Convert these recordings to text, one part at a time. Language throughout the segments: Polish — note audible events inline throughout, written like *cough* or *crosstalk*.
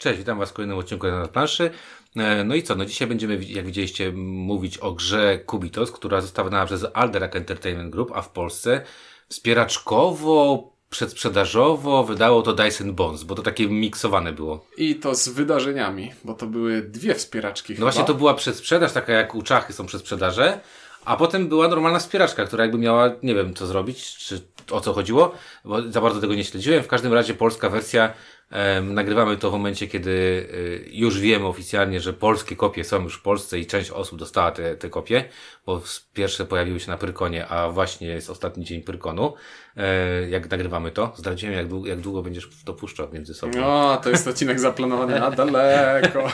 Cześć, witam Was w kolejnym odcinku na planszy. E, No i co, no dzisiaj będziemy, jak widzieliście, mówić o grze Kubitos, która została wydana przez Alderac Entertainment Group, a w Polsce wspieraczkowo, przedsprzedażowo wydało to Dyson Bones, bo to takie miksowane było. I to z wydarzeniami, bo to były dwie wspieraczki No chyba. właśnie to była przedsprzedaż, taka jak u Czachy są przedsprzedaże, a potem była normalna wspieraczka, która jakby miała, nie wiem co zrobić, czy o co chodziło, bo za bardzo tego nie śledziłem. W każdym razie polska wersja, nagrywamy to w momencie, kiedy y, już wiemy oficjalnie, że polskie kopie są już w Polsce i część osób dostała te, te kopie, bo pierwsze pojawiły się na Pyrkonie, a właśnie jest ostatni dzień Pyrkonu. E, jak nagrywamy to, zdradziłem jak długo, jak długo będziesz to puszczał między sobą. No, to jest odcinek zaplanowany na daleko. *laughs*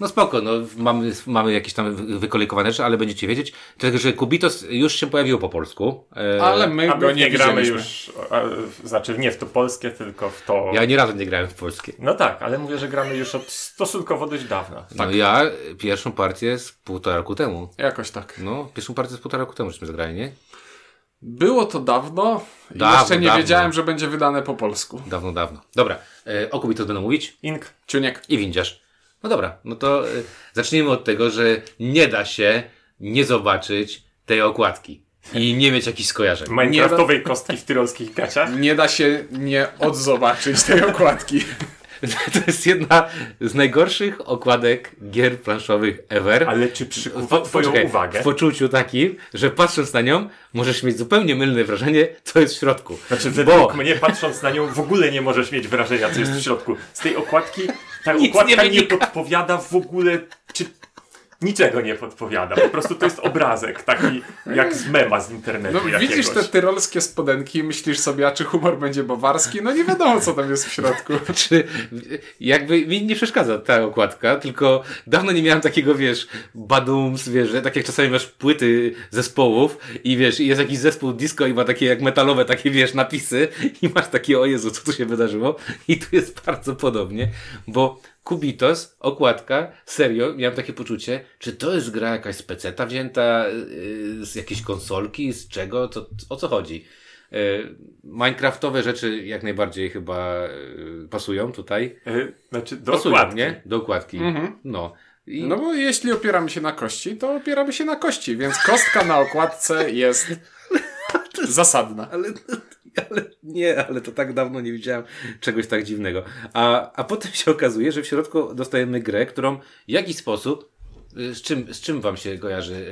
No spoko, no mamy, mamy jakieś tam wy- wykolejkowane rzeczy, ale będziecie wiedzieć. Tylko, że Kubitos już się pojawiło po polsku. E, Ale my go nie gramy już, znaczy nie w to polskie, tylko w to... Ja nie razu nie grałem w polskie. No tak, ale mówię, że gramy już od stosunkowo dość dawna. No ja pierwszą partię z półtora roku temu. Jakoś tak. No, pierwszą partię z półtora roku temu żeśmy zagrali, nie? Było to dawno i Dawno, jeszcze nie dawno. wiedziałem, że będzie wydane po polsku. Dawno, dawno. Dobra, e, o Kubitos będę mówić Ink. Ciuniek. i windziarz. No dobra, no to e, zacznijmy od tego, że nie da się nie zobaczyć tej okładki i nie mieć jakichś skojarzeń. Minecraftowej kostki w tyrolskich gaciach. Nie da się nie odzobaczyć tej okładki. To jest jedna z najgorszych okładek gier planszowych ever. Ale czy przykuwa twoją poczekaj, uwagę? W poczuciu takim, że patrząc na nią, możesz mieć zupełnie mylne wrażenie, co jest w środku. Znaczy, według Bo mnie, patrząc na nią, w ogóle nie możesz mieć wrażenia, co jest w środku. Z tej okładki, ta Nic okładka nie nie, podpowiada w ogóle, czy... Niczego nie podpowiada. Po prostu to jest obrazek, taki jak z mema z internetu No jakiegoś. widzisz te tyrolskie spodenki i myślisz sobie, a czy humor będzie bawarski? No nie wiadomo, co tam jest w środku. *laughs* czy jakby mi nie przeszkadza ta okładka, tylko dawno nie miałem takiego, wiesz, badums, wiesz, że tak jak czasami masz płyty zespołów i wiesz, i jest jakiś zespół disco i ma takie jak metalowe takie, wiesz, napisy i masz takie, o Jezu, co tu się wydarzyło? I tu jest bardzo podobnie, bo Kubitos, okładka, serio, miałem takie poczucie, czy to jest gra jakaś z peceta wzięta, yy, z jakiejś konsolki, z czego, to, o co chodzi? Yy, Minecraftowe rzeczy jak najbardziej chyba yy, pasują tutaj. Y, Znaczy, do Pasują, okładki. nie? Do okładki. No. I No bo jeśli opieramy się na kości, to opieramy się na kości, więc kostka na okładce jest *laughs* zasadna. ale, *laughs* ale nie, ale to tak dawno nie widziałem czegoś tak dziwnego. A, a potem się okazuje, że w środku dostajemy grę, którą w jakiś sposób y, z czym, z czym wam się kojarzy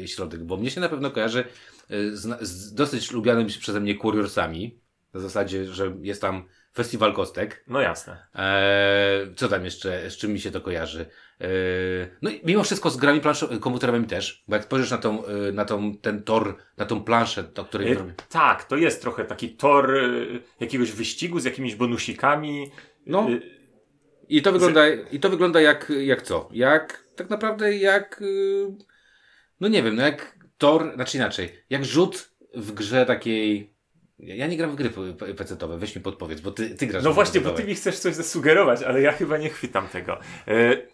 yy, środek? Bo mnie się na pewno kojarzy yy, z, z dosyć lubianym przeze mnie Curiorsami. Na zasadzie, że jest tam festiwal kostek. No jasne. Eee, co tam jeszcze, z czym mi się to kojarzy? Eee, no i mimo wszystko z grami planszo- komputerowymi też, bo jak spojrzysz na tą, y, na tą, ten tor, na tą planszę, o której Y, robię. Tak, to jest trochę taki tor y, jakiegoś wyścigu z jakimiś bonusikami. No. Y, I to wygląda, i to wygląda jak, jak co? Jak, tak naprawdę jak, no nie wiem, no jak tor, znaczy inaczej, jak rzut w grze takiej, ja nie gram w gry p- pecetowe, weź mi podpowiedz, bo ty, ty grasz No w właśnie, bo ty mi chcesz coś zasugerować, ale ja chyba nie chwytam tego. Y,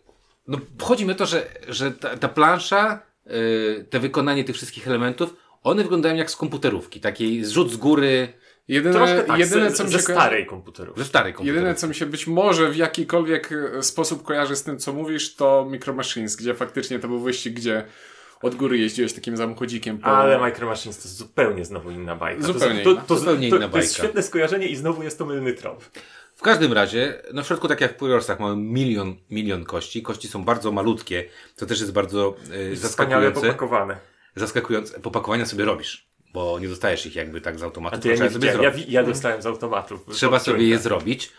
No chodzi mi o to, że, że ta, ta plansza, y, te wykonanie tych wszystkich elementów, one wyglądają jak z komputerówki, takiej zrzut z góry, Jedyne, Troszkę tak, jedyne ze, co mi ze się kojarzy, starej komputerów. ze starej komputerówki. Jedyne, co mi się być może w jakikolwiek e, sposób kojarzy z tym, co mówisz, to Micro Machines, gdzie faktycznie to był wyścig, gdzie od góry jeździłeś takim samochodzikiem po... Ale Micro Machines to zupełnie znowu inna bajka. Zupełnie to, inna. to, to, Zupełnie to, inna to jest bajka. świetne skojarzenie i znowu jest to mylny trop. W każdym razie, no w środku tak jak w Pujorsach mamy milion, milion kości. Kości są bardzo malutkie, co też jest bardzo y, Wspaniale zaskakujące. popakowane. Zaskakujące. Popakowania sobie robisz, bo nie dostajesz ich jakby tak z automatu. A to ja nie sobie. Ja, ja dostałem z automatu. Trzeba sobie je zrobić,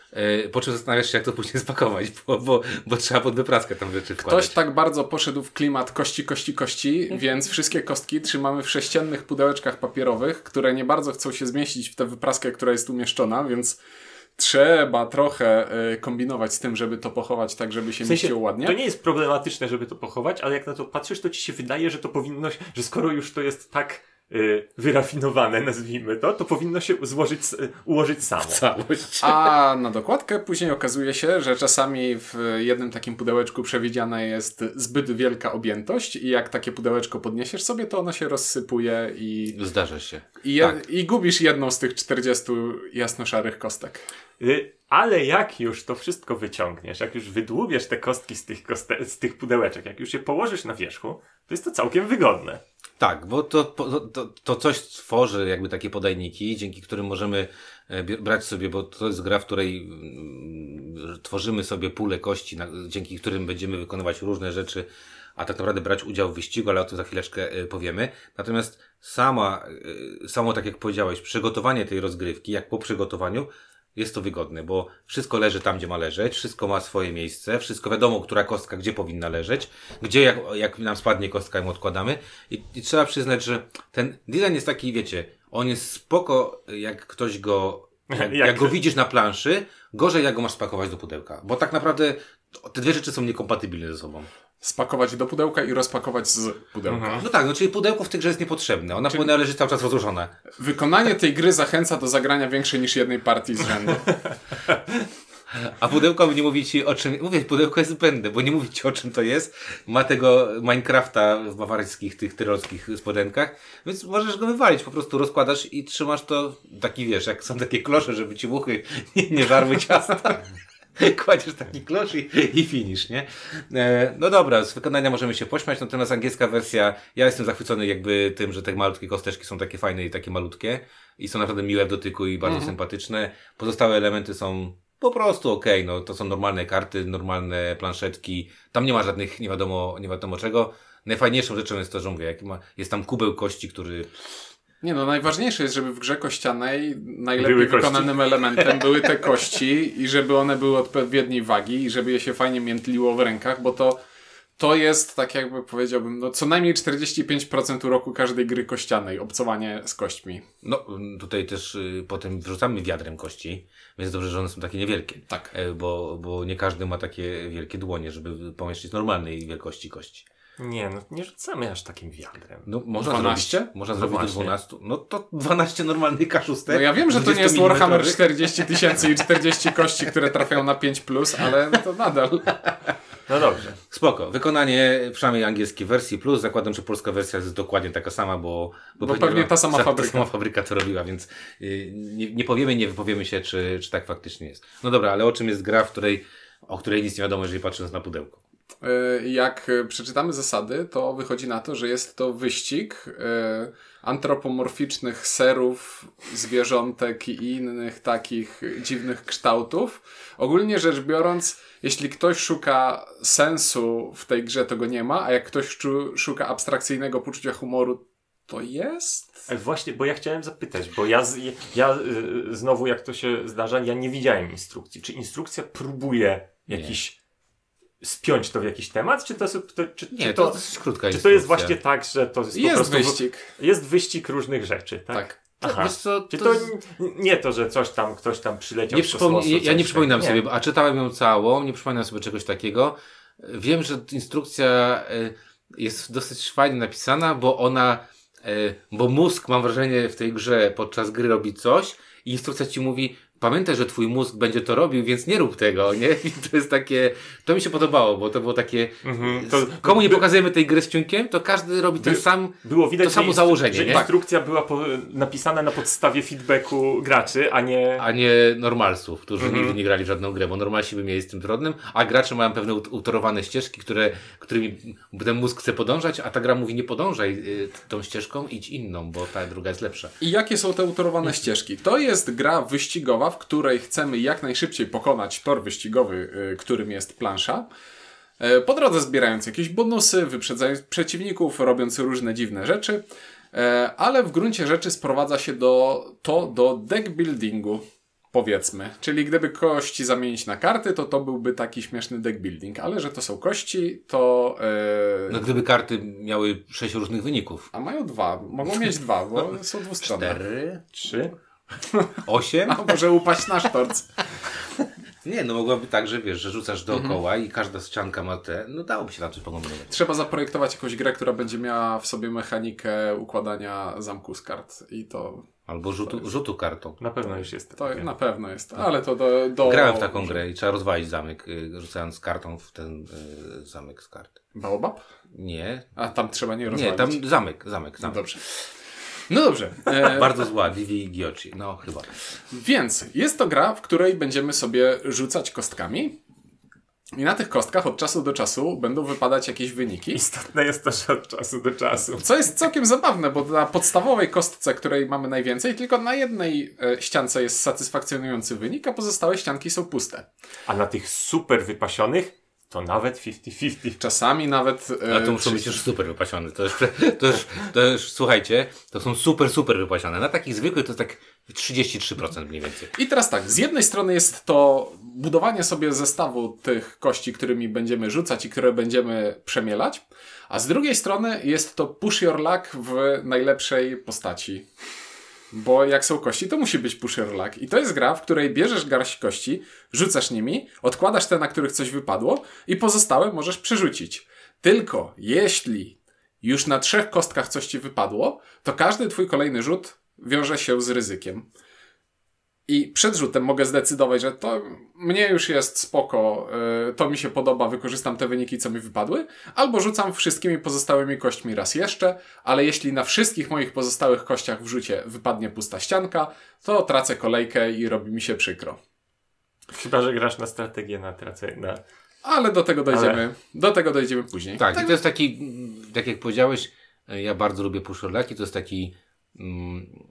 y, po czym zastanawiasz się, jak to później *laughs* spakować, bo, bo, bo trzeba pod wypraskę tam rzeczy wkładać. Ktoś tak bardzo poszedł w klimat kości, kości, kości, *laughs* więc wszystkie kostki trzymamy w sześciennych pudełeczkach papierowych, które nie bardzo chcą się zmieścić w tę wypraskę, która jest umieszczona, więc trzeba trochę y, kombinować z tym, żeby to pochować tak, żeby się W sensie, mieściło ładnie. to nie jest problematyczne, żeby to pochować, ale jak na to patrzysz, to ci się wydaje, że to powinno, że skoro już to jest tak wyrafinowane, nazwijmy to, to powinno się złożyć, ułożyć samo. Całość. A na dokładkę później okazuje się, że czasami w jednym takim pudełeczku przewidziana jest zbyt wielka objętość i jak takie pudełeczko podniesiesz sobie, to ono się rozsypuje i, Zdarza się. i, je, Tak. i gubisz jedną z tych 40 jasno-szarych kostek. Y, Ale jak już to wszystko wyciągniesz, jak już wydłubiesz te kostki z tych, koste- z tych pudełeczek, jak już je położysz na wierzchu, to jest to całkiem wygodne. Tak, bo to, to, to, coś tworzy jakby takie podajniki, dzięki którym możemy e, brać sobie, bo to jest gra, w której mm, tworzymy sobie pulę kości, dzięki którym będziemy wykonywać różne rzeczy, a tak naprawdę brać udział w wyścigu, ale o tym za chwileczkę e, powiemy. Natomiast sama, e, samo tak jak powiedziałeś, przygotowanie tej rozgrywki, jak po przygotowaniu, jest to wygodne, bo wszystko leży tam, gdzie ma leżeć, wszystko ma swoje miejsce, wszystko wiadomo, która kostka gdzie powinna leżeć, gdzie jak, jak nam spadnie kostka, ją odkładamy. I, I trzeba przyznać, że ten design jest taki, wiecie, on jest spoko, jak ktoś go, *laughs* jak, Jak- jak go widzisz na planszy, gorzej jak go masz spakować do pudełka. Bo tak naprawdę te dwie rzeczy są niekompatybilne ze sobą. Spakować do pudełka i rozpakować z pudełka. No tak, no czyli pudełko w tej grze jest niepotrzebne. Ona powinna leżeć cały czas rozłożona. Wykonanie tej gry zachęca do zagrania większej niż jednej partii z rzędu. *laughs* A pudełko nie mówi ci o czym. Mówię, pudełko jest zbędne, bo nie mówi ci o czym to jest. Ma tego Minecrafta w bawaryjskich, tych tyrolskich spodenkach, więc możesz go wywalić. Po prostu rozkładasz i trzymasz to taki wiesz, jak są takie klosze, żeby ci muchy *laughs* nie, nie żarły ciasta. *laughs* Kładziesz taki klosz i, i finisz, nie? E, no dobra, z wykonania możemy się pośmiać, natomiast angielska wersja, ja jestem zachwycony jakby tym, że te malutkie kosteczki są takie fajne i takie malutkie i są naprawdę miłe w dotyku i bardzo sympatyczne. Pozostałe elementy są po prostu okej, no to są normalne karty, normalne planszetki. Tam nie ma żadnych, nie wiadomo, nie wiadomo czego. Najfajniejszą rzeczą jest to, że mówię, jak ma, jest tam kubeł kości, który Nie no, najważniejsze jest, żeby w grze kościanej najlepiej Były kości. wykonanym elementem były te kości i żeby one były odpowiedniej wagi i żeby je się fajnie miętliło w rękach, bo to, to jest, tak jakby powiedziałbym, no co najmniej 45% uroku każdej gry kościanej, obcowanie z kośćmi. No, tutaj też y, potem wrzucamy wiadrem kości, więc dobrze, że one są takie niewielkie. Tak. E, Bo, bo nie każdy ma takie wielkie dłonie, żeby pomieścić normalnej wielkości kości. Nie, no nie rzucamy aż takim wiadrem. No, można 12? zrobić, można No zrobić do właśnie. 12. No to 12 normalnych kaszustek. No ja wiem, że to nie jest 20 Warhammer milimetrowych. 40 tysięcy i 40 kości, które trafiają na 5+, plus, ale to nadal. No dobrze. Spoko. Wykonanie przynajmniej angielskiej wersji plus. Zakładam, że polska wersja jest dokładnie taka sama, bo... Bo pewnie ta sama fabryka. Ta sama fabryka to robiła, więc y, nie, nie powiemy, nie wypowiemy się, czy, czy tak faktycznie jest. No dobra, ale o czym jest gra, w której, o której nic nie wiadomo, jeżeli patrząc na pudełko. Y, Jak przeczytamy zasady, to wychodzi na to, że jest to wyścig y, antropomorficznych serów, zwierzątek i innych takich dziwnych kształtów. Ogólnie rzecz biorąc, jeśli ktoś szuka sensu w tej grze, to go nie ma, a jak ktoś szuka abstrakcyjnego poczucia humoru, to jest. E, Właśnie, bo ja chciałem zapytać, bo ja, z, ja znowu jak to się zdarza, ja nie widziałem instrukcji. Czy instrukcja próbuje jakiś spiąć to w jakiś temat, czy to, to, czy, Nie, czy to, to, dosyć krótka czy to jest instrukcja. właśnie tak, że to jest, Jest wyścig. jest wyścig różnych rzeczy, tak? Tak. Aha. Wiesz co, Czy to to jest- n- nie to, że coś tam, ktoś tam przyleciał Nie z kosmosu, ja, nie przypominam tam. sobie, a czytałem ją całą, nie przypominam sobie czegoś takiego. Wiem, że instrukcja y, jest dosyć fajnie napisana, bo ona, y, bo mózg, mam wrażenie, w tej grze podczas gry robi coś i instrukcja ci mówi, pamiętaj, że twój mózg będzie to robił, więc nie rób tego, nie? *laughs* I to jest takie, to mi się podobało, bo to było takie, Mhm, to- komu nie pokazujemy tej gry z ciunkiem, to każdy robi ten By- sam, Było widać, to samo założenie, że nie? instrukcja była po, napisana na podstawie feedbacku graczy, a nie... a nie normalsów, którzy Mhm. nigdy nie grali w żadną grę, bo normalsi by mieli z tym trudnym, a gracze mają pewne ut- utorowane ścieżki, które, którymi ten mózg chce podążać, a ta gra mówi nie podążaj y, tą ścieżką, idź inną, bo ta druga jest lepsza. I jakie są te utorowane ścieżki? To jest gra wyścigowa, w której chcemy jak najszybciej pokonać tor wyścigowy, y, którym jest plansza. E, Po drodze zbierając jakieś bonusy, wyprzedzając przeciwników, robiąc różne dziwne rzeczy, E, ale w gruncie rzeczy sprowadza się do, to do deck buildingu, powiedzmy. Czyli gdyby kości zamienić na karty, to to byłby taki śmieszny deck building, ale że to są kości, to... e, No gdyby karty miały sześć różnych wyników. A mają dwa, mogą mieć dwa, bo *laughs* są dwustronne. Cztery, Trzy? Osiem? A może upaść na sztorc. Nie, no mogłoby tak, że wiesz, że rzucasz dookoła i każda ścianka ma te, no dałoby się na coś pokombinować. Trzeba zaprojektować jakąś grę, która będzie miała w sobie mechanikę układania zamku z kart i to, Albo rzutu, rzutu kartą. Na pewno już jest. to na pewno jest, ale to do... do Grałem w taką grę i trzeba rozwalić zamek, y, rzucając kartą w ten y, zamek z kart. Baobab? Nie, A tam trzeba nie nie, rozwalić. tam zamek, zamek, zamek. Dobrze. No dobrze. E, *laughs* Bardzo zła, Divi Giochi, no chyba. Więc jest to gra, w której będziemy sobie rzucać kostkami. I na tych kostkach od czasu do czasu będą wypadać jakieś wyniki. Istotne jest to, że od czasu do czasu. Co jest całkiem zabawne, bo na podstawowej kostce, której mamy najwięcej, tylko na jednej e, ściance jest satysfakcjonujący wynik, a pozostałe ścianki są puste. A na tych super wypasionych to nawet 50-50. Czasami nawet. e, A to muszą być już super wypasione. To już, to, już, to już, słuchajcie, to są super, super wypasione. Na takich zwykłych to tak 33% mniej więcej. I teraz tak, z jednej strony jest to budowanie sobie zestawu tych kości, którymi będziemy rzucać i które będziemy przemielać, a z drugiej strony jest to push your luck w najlepszej postaci. Bo jak są kości, to musi być push your luck. I to jest gra, w której bierzesz garść kości, rzucasz nimi, odkładasz te, na których coś wypadło i pozostałe możesz przerzucić. Tylko jeśli już na trzech kostkach coś ci wypadło, to każdy twój kolejny rzut wiąże się z ryzykiem. I przed rzutem mogę zdecydować, że to mnie już jest spoko, y, to mi się podoba, wykorzystam te wyniki, co mi wypadły, albo rzucam wszystkimi pozostałymi kośćmi raz jeszcze, ale jeśli na wszystkich moich pozostałych kościach w rzucie wypadnie pusta ścianka, to tracę kolejkę i robi mi się przykro. Chyba, że grasz na strategię na tracę. Na... Ale do tego dojdziemy, do tego dojdziemy później. Tak, i to jest taki, tak jak powiedziałeś, e, ja bardzo lubię puszorlaki, to jest taki mm,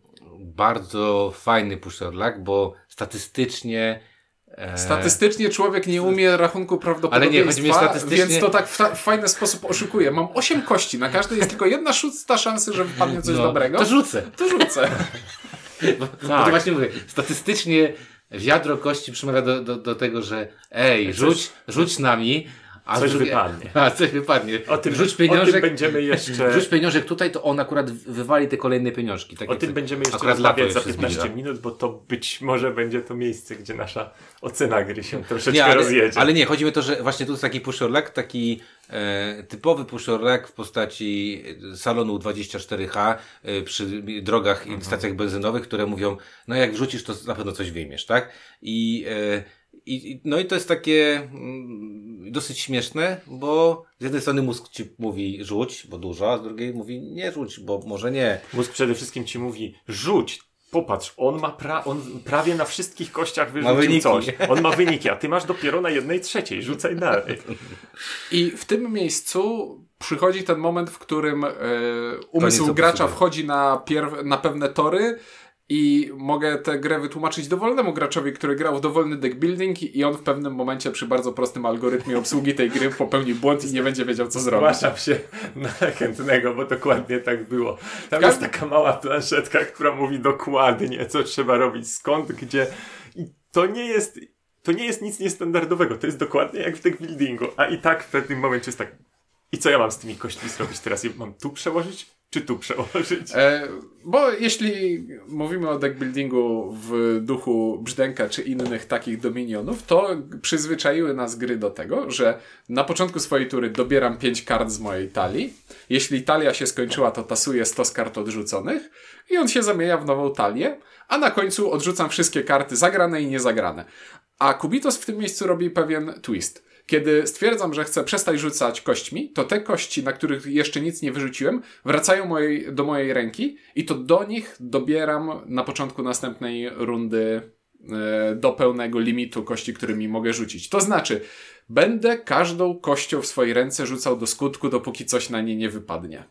bardzo fajny puszorlak, bo statystycznie e, Statystycznie człowiek nie umie rachunku prawdopodobieństwa, Ale nie, statystycznie- więc to tak w, ta, w fajny sposób oszukuje. Mam 8 kości, na każdej jest tylko jedna szósta szansy, że wypadnie coś no, dobrego. To rzucę. To rzucę. *laughs* Bo, bo to właśnie mówię, statystycznie wiadro kości przemawia do, do, do tego, że ej, rzuć, rzuć nami, a Coś z drugiej- wypadnie. *laughs* A, coś wypadnie. O tym, rzuć o tym pieniążek, będziemy jeszcze... *laughs* rzuć pieniążek tutaj, to on akurat wywali te kolejne pieniążki. Tak O tym będziemy jeszcze rozmawiać za jeszcze 15 zbliża. minut, bo to być może będzie to miejsce, gdzie nasza ocena gry się troszeczkę Nie, ale, rozjedzie. ale nie, chodzi mi o to, że właśnie tu jest taki pushorlak, taki e, typowy pushorlak w postaci salonu 24H e, przy drogach Mhm. i stacjach benzynowych, które mówią, no jak wrzucisz, to na pewno coś wyjmiesz, tak? I, e, i, no i to jest takie mm, dosyć śmieszne, bo z jednej strony mózg ci mówi rzuć, bo dużo, a z drugiej mówi nie rzuć, bo może nie. Mózg przede wszystkim ci mówi, rzuć, popatrz, on ma pra on prawie na wszystkich kościach wyrzucił wyniki. coś. On ma wyniki, a ty masz dopiero na jednej trzeciej, rzucaj dalej. I w tym miejscu przychodzi ten moment, w którym e, umysł gracza wchodzi na, na pewne tory i mogę tę grę wytłumaczyć dowolnemu graczowi, który grał w dowolny deck building i on w pewnym momencie przy bardzo prostym algorytmie obsługi tej gry popełni błąd i nie będzie wiedział, co zrobić. Zgłaszam się na chętnego, bo dokładnie tak było. Tam jest taka mała planszetka, która mówi dokładnie, co trzeba robić, skąd, gdzie. I to nie jest. To nie jest nic niestandardowego, to jest dokładnie jak w deck buildingu. A i tak w pewnym momencie jest tak. I co ja mam z tymi kośćmi zrobić teraz? Je Mam tu przełożyć, czy tu przełożyć? E, bo jeśli mówimy o deck buildingu w duchu Brzdęka czy innych takich dominionów, to przyzwyczaiły nas gry do tego, że na początku swojej tury dobieram 5 kart z mojej talii. Jeśli talia się skończyła, to tasuję 100 z kart odrzuconych i on się zamienia w nową talię, a na końcu odrzucam wszystkie karty zagrane i niezagrane. A Kubitos w tym miejscu robi pewien twist. Kiedy stwierdzam, że chcę przestać rzucać kośćmi, to te kości, na których jeszcze nic nie wyrzuciłem, wracają mojej, do mojej ręki i to do nich dobieram na początku następnej rundy e, do pełnego limitu kości, którymi mogę rzucić. To znaczy, będę każdą kością w swojej ręce rzucał do skutku, dopóki coś na nie nie wypadnie.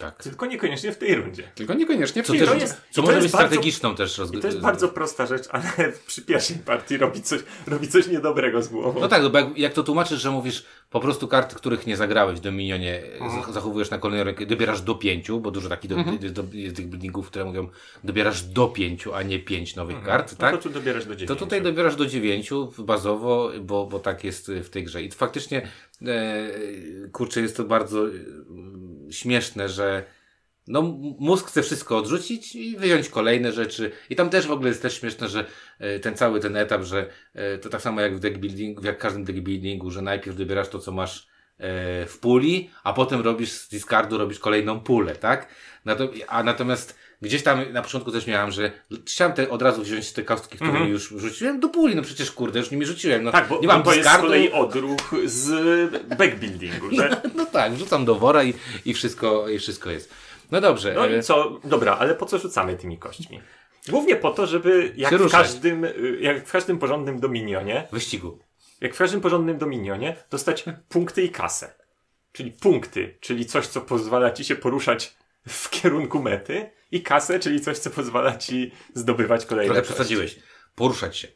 Tak. Tylko niekoniecznie w tej rundzie. Tylko niekoniecznie w Co, tej też, to rundzie. jest- co to może być bardzo- strategiczną też I rozgrywką. to jest bardzo prosta rzecz, ale *laughs* przy pierwszej partii robi coś, robi coś niedobrego z głową. No tak, no bo jak, jak to tłumaczysz, że mówisz po prostu karty, których nie zagrałeś w Dominionie, Mhm. zachowujesz na kolejną rękę, dobierasz do pięciu, bo dużo takich do, Mhm. jest, do, jest tych buildingów, które mówią dobierasz do pięciu, a nie pięć nowych kart, no tak? to tu dobierasz do To dziewięciu. tutaj dobierasz do dziewięciu bazowo, bo, bo tak jest w tej grze. I faktycznie, e, kurczę, jest to bardzo e, śmieszne, że no mózg chce wszystko odrzucić i wyjąć kolejne rzeczy. I tam też w ogóle jest też śmieszne, że e, ten cały ten etap, że e, to tak samo jak w deckbuildingu, jak w każdym deckbuildingu, że najpierw wybierasz to, co masz e, w puli, a potem robisz z discardu, robisz kolejną pulę, tak? A natomiast gdzieś tam na początku też miałem, że chciałem te, od razu wziąć te kostki, które Mhm. już rzuciłem do puli, no przecież kurde, już nimi rzuciłem, no Tak, bo, nie mam bo to jest z discardu. kolei odruch z backbuildingu, *laughs* że No tak, wrzucam do wora i, i, wszystko, i wszystko jest. No dobrze. No e, i co? Dobra, ale po co rzucamy tymi kośćmi? Głównie po to, żeby jak w, każdym, jak w każdym porządnym dominionie, Wyścigu. jak w każdym porządnym dominionie, dostać punkty i kasę. Czyli punkty, czyli coś, co pozwala ci się poruszać w kierunku mety i kasę, czyli coś, co pozwala ci zdobywać kolejne Trochę przesadziłeś. Poruszać się.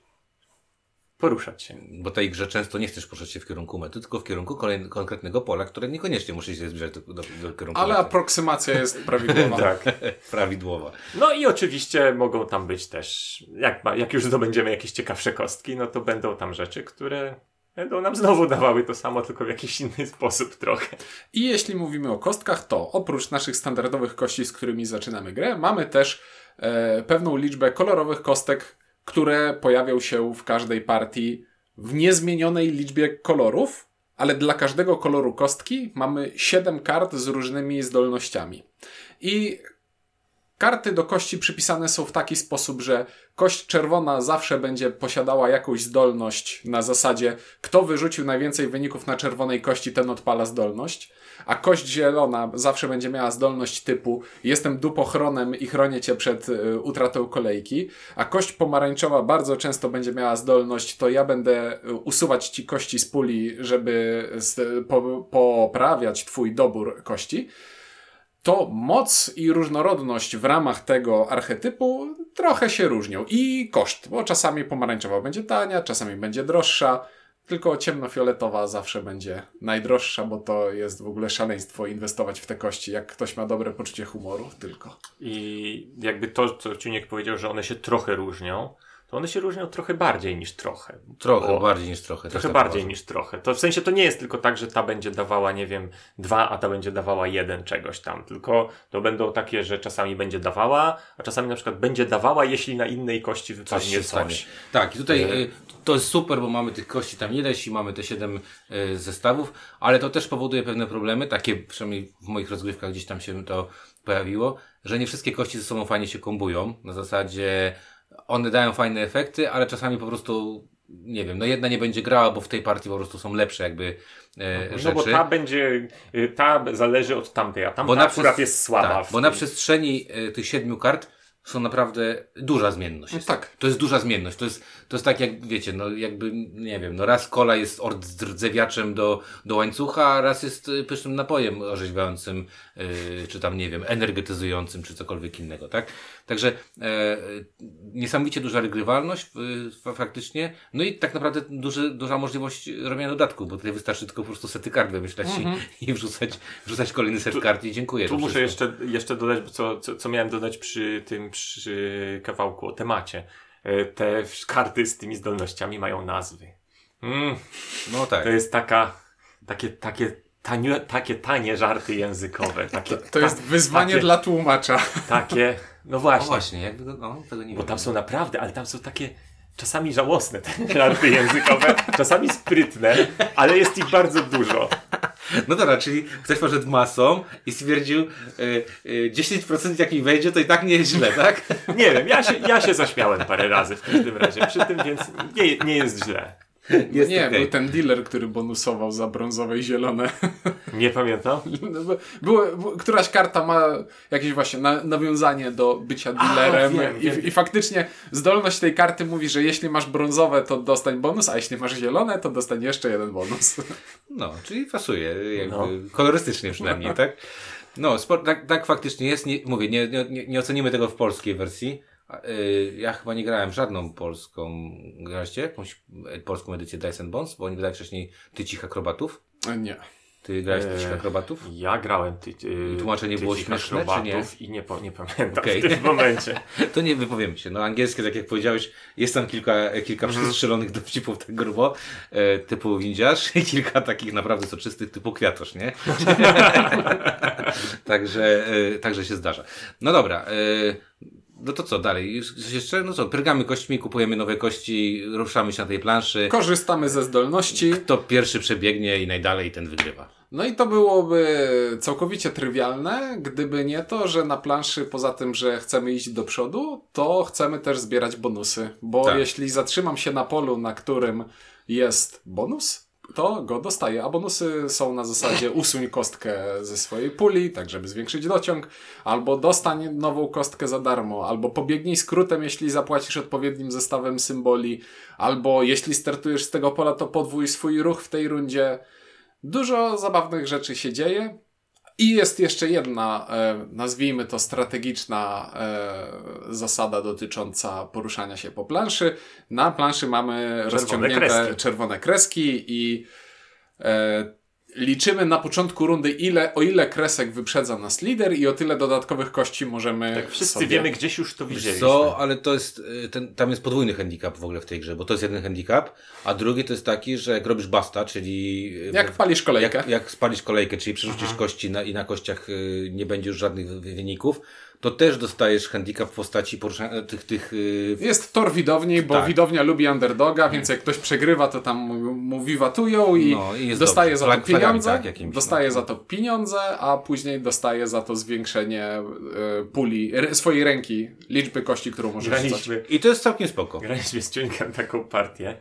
Poruszać się. Bo tej grze często nie chcesz poruszać się w kierunku mety, tylko w kierunku kolej, konkretnego pola, które niekoniecznie musi się zbliżać do, do, do kierunku Ale mety. aproksymacja jest prawidłowa. *laughs* Tak. *laughs* Prawidłowa. No i oczywiście mogą tam być też, jak, ma, jak już zdobędziemy jakieś ciekawsze kostki, no to będą tam rzeczy, które będą nam znowu dawały to samo, tylko w jakiś inny sposób trochę. I jeśli mówimy o kostkach, to oprócz naszych standardowych kości, z którymi zaczynamy grę, mamy też e, pewną liczbę kolorowych kostek, które pojawią się w każdej partii w niezmienionej liczbie kolorów, ale dla każdego koloru kostki mamy 7 kart z różnymi zdolnościami. I karty do kości przypisane są w taki sposób, że kość czerwona zawsze będzie posiadała jakąś zdolność na zasadzie kto wyrzucił najwięcej wyników na czerwonej kości, ten odpala zdolność, a kość zielona zawsze będzie miała zdolność typu jestem dupochronem i chronię cię przed y, utratą kolejki, a kość pomarańczowa bardzo często będzie miała zdolność to ja będę y, usuwać ci kości z puli, żeby z, po, poprawiać twój dobór kości to moc i różnorodność w ramach tego archetypu trochę się różnią. I koszt, bo czasami pomarańczowa będzie tania, czasami będzie droższa, tylko ciemnofioletowa zawsze będzie najdroższa, bo to jest w ogóle szaleństwo inwestować w te kości, jak ktoś ma dobre poczucie humoru tylko. I jakby to, co Ciuniek powiedział, że one się trochę różnią, to one się różnią trochę bardziej niż trochę. Trochę Bo- bardziej niż trochę. Trochę tak bardziej uważam. niż trochę. To w sensie to nie jest tylko tak, że ta będzie dawała, nie wiem, dwa, a ta będzie dawała jeden czegoś tam. Tylko to będą takie, że czasami będzie dawała, a czasami na przykład będzie dawała, jeśli na innej kości Coś wypadnie coś. stanie. Tak, i tutaj y, to jest super, bo mamy tych kości tam ileś i mamy te siedem y, zestawów, ale to też powoduje pewne problemy, takie przynajmniej w moich rozgrywkach gdzieś tam się to pojawiło, że nie wszystkie kości ze sobą fajnie się kombują. Na zasadzie one dają fajne efekty, ale czasami po prostu nie wiem, no jedna nie będzie grała, bo w tej partii po prostu są lepsze jakby e, No rzeczy. bo ta będzie, y, ta zależy od tamtej, a tamta Bo na akurat jest słaba. Tak, bo na przestrzeni e, tych siedmiu kart są naprawdę duża zmienność. No tak. To jest duża zmienność. To jest, to jest tak jak, wiecie, no jakby, nie wiem, no raz kola jest ordzewiaczem do, do łańcucha, a raz jest y, pysznym napojem orzeźwiającym, y, czy tam, nie wiem, energetyzującym, czy cokolwiek innego, tak? Także e, niesamowicie duża regrywalność y, fa- faktycznie, no i tak naprawdę duży, duża możliwość robienia dodatku, bo tutaj wystarczy tylko po prostu sety kart wymyślać i, i wrzucać, wrzucać kolejny set kart i dziękuję. Tu muszę wszystko. jeszcze, jeszcze dodać, bo co, co, co miałem dodać przy tym przy kawałku o temacie. E, Te karty z tymi zdolnościami mają nazwy. Mm, No tak. to jest taka, takie, takie, tanie, takie tanie żarty językowe. Takie, To jest wyzwanie takie, dla tłumacza. Takie, no O właśnie, właśnie, jakby, go- no, tego nie bo wiem. tam są naprawdę, ale tam są takie czasami żałosne te *laughs* żarty językowe, czasami sprytne, ale jest ich bardzo dużo. No dobra, czyli ktoś poszedł masą i stwierdził y, y, 10% jak mi wejdzie, to i tak nie jest źle, *laughs* tak? Nie wiem, ja się, ja się zaśmiałem parę razy w każdym razie przy tym, więc nie, nie jest źle. *laughs* Jest nie, okej. był ten dealer, który bonusował za brązowe i zielone. *laughs* Nie pamiętam. No Było, któraś karta ma jakieś właśnie na, nawiązanie do bycia dealerem wiem, i, wiem. i faktycznie zdolność tej karty mówi, że jeśli masz brązowe, to dostań bonus, a jeśli masz zielone, to dostań jeszcze jeden bonus. *laughs* No, czyli pasuje, jakby No. kolorystycznie przynajmniej, tak? No, sport, tak, tak faktycznie jest. Nie, mówię, nie, nie, nie ocenimy tego w polskiej wersji. Y, ja chyba nie grałem w żadną polską. Graliście jakąś e, polską edycję and Bones? Bo oni wydali wcześniej Tycich Akrobatów. E, Nie. Ty grałeś Eee, tych akrobatów? Ja grałem ty, ty, Tłumaczenie było śmieszne, czy akrobatów I nie, po, nie pamiętam Okej. w tym *laughs* momencie. To nie wypowiemy się. No angielskie, tak jak powiedziałeś, jest tam kilka, kilka Mhm. przestrzelonych dowcipów tak grubo, e, typu windziarz i kilka takich naprawdę soczystych typu kwiatosz, nie? *laughs* także, e, także się zdarza. No dobra, e, no to co dalej? Jeszcze? No co, pyrgamy kośćmi, kupujemy nowe kości, ruszamy się na tej planszy. Korzystamy ze zdolności. Kto pierwszy przebiegnie i najdalej, ten wygrywa. No i to byłoby całkowicie trywialne, gdyby nie to, że na planszy poza tym, że chcemy iść do przodu, to chcemy też zbierać bonusy. Bo Tak. jeśli zatrzymam się na polu, na którym jest bonus, to go dostaję. A bonusy są na zasadzie *laughs* usuń kostkę ze swojej puli, tak żeby zwiększyć dociąg, albo dostań nową kostkę za darmo, albo pobiegnij skrótem, jeśli zapłacisz odpowiednim zestawem symboli, albo jeśli startujesz z tego pola, to podwój swój ruch w tej rundzie. Dużo zabawnych rzeczy się dzieje. I jest jeszcze jedna, e, nazwijmy to strategiczna e, zasada dotycząca poruszania się po planszy. Na planszy mamy rozciągnięte kreski. czerwone kreski i e, liczymy na początku rundy, ile, o ile kresek wyprzedza nas lider i o tyle dodatkowych kości możemy Tak, wszyscy sobie... wiemy, gdzieś już to widzieliśmy. co, ale to jest, y, ten, tam jest podwójny handicap w ogóle w tej grze, bo to jest jeden handicap, a drugi to jest taki, że jak robisz basta, czyli... y, Jak palisz kolejkę. jak, jak spalisz kolejkę, czyli przerzucisz kości na, i na kościach y, nie będzie już żadnych wy- wyników, to też dostajesz handicap w postaci poruszania tych, tych y, Jest tor widowni, bo Tak. widownia lubi underdoga, więc jak ktoś przegrywa, to tam mu wiwatują i, No, i dostaje dobrze. za Flag- to flagami, pieniądze, tak, jakimiś, dostaje no. za to pieniądze, a później dostaje za to zwiększenie e, puli, r- swojej ręki, liczby kości, którą może rzucać. Graliśmy, I to jest całkiem spoko. graliśmy z Ciuńkiem taką partię,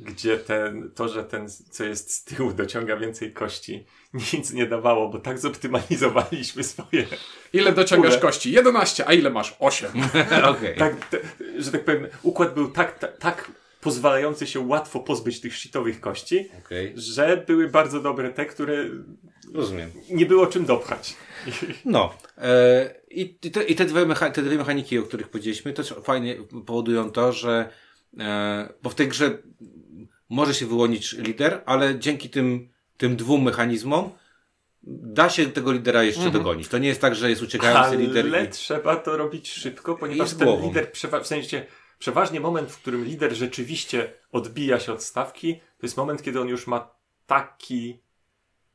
gdzie ten, to, że ten, co jest z tyłu, dociąga więcej kości, nic nie dawało, bo tak zoptymalizowaliśmy swoje. Ile dociągasz Kule. kości? 11, a ile masz? 8. *laughs* Okej. Tak, te, że tak powiem, układ był tak, tak, tak pozwalający się łatwo pozbyć tych shitowych kości, Okej, że były bardzo dobre te, które rozumiem. nie było czym dopchać. *laughs* No. E, i, te, I te dwie, te dwie mechaniki, o których powiedzieliśmy, też fajnie powodują to, że e, bo w tej grze może się wyłonić lider, ale dzięki tym, tym dwóm mechanizmom da się tego lidera jeszcze dogonić. To nie jest tak, że jest uciekający lider Ale i... trzeba to robić szybko, ponieważ ten lider, przewa- w sensie przeważnie moment, w którym lider rzeczywiście odbija się od stawki, to jest moment, kiedy on już ma taki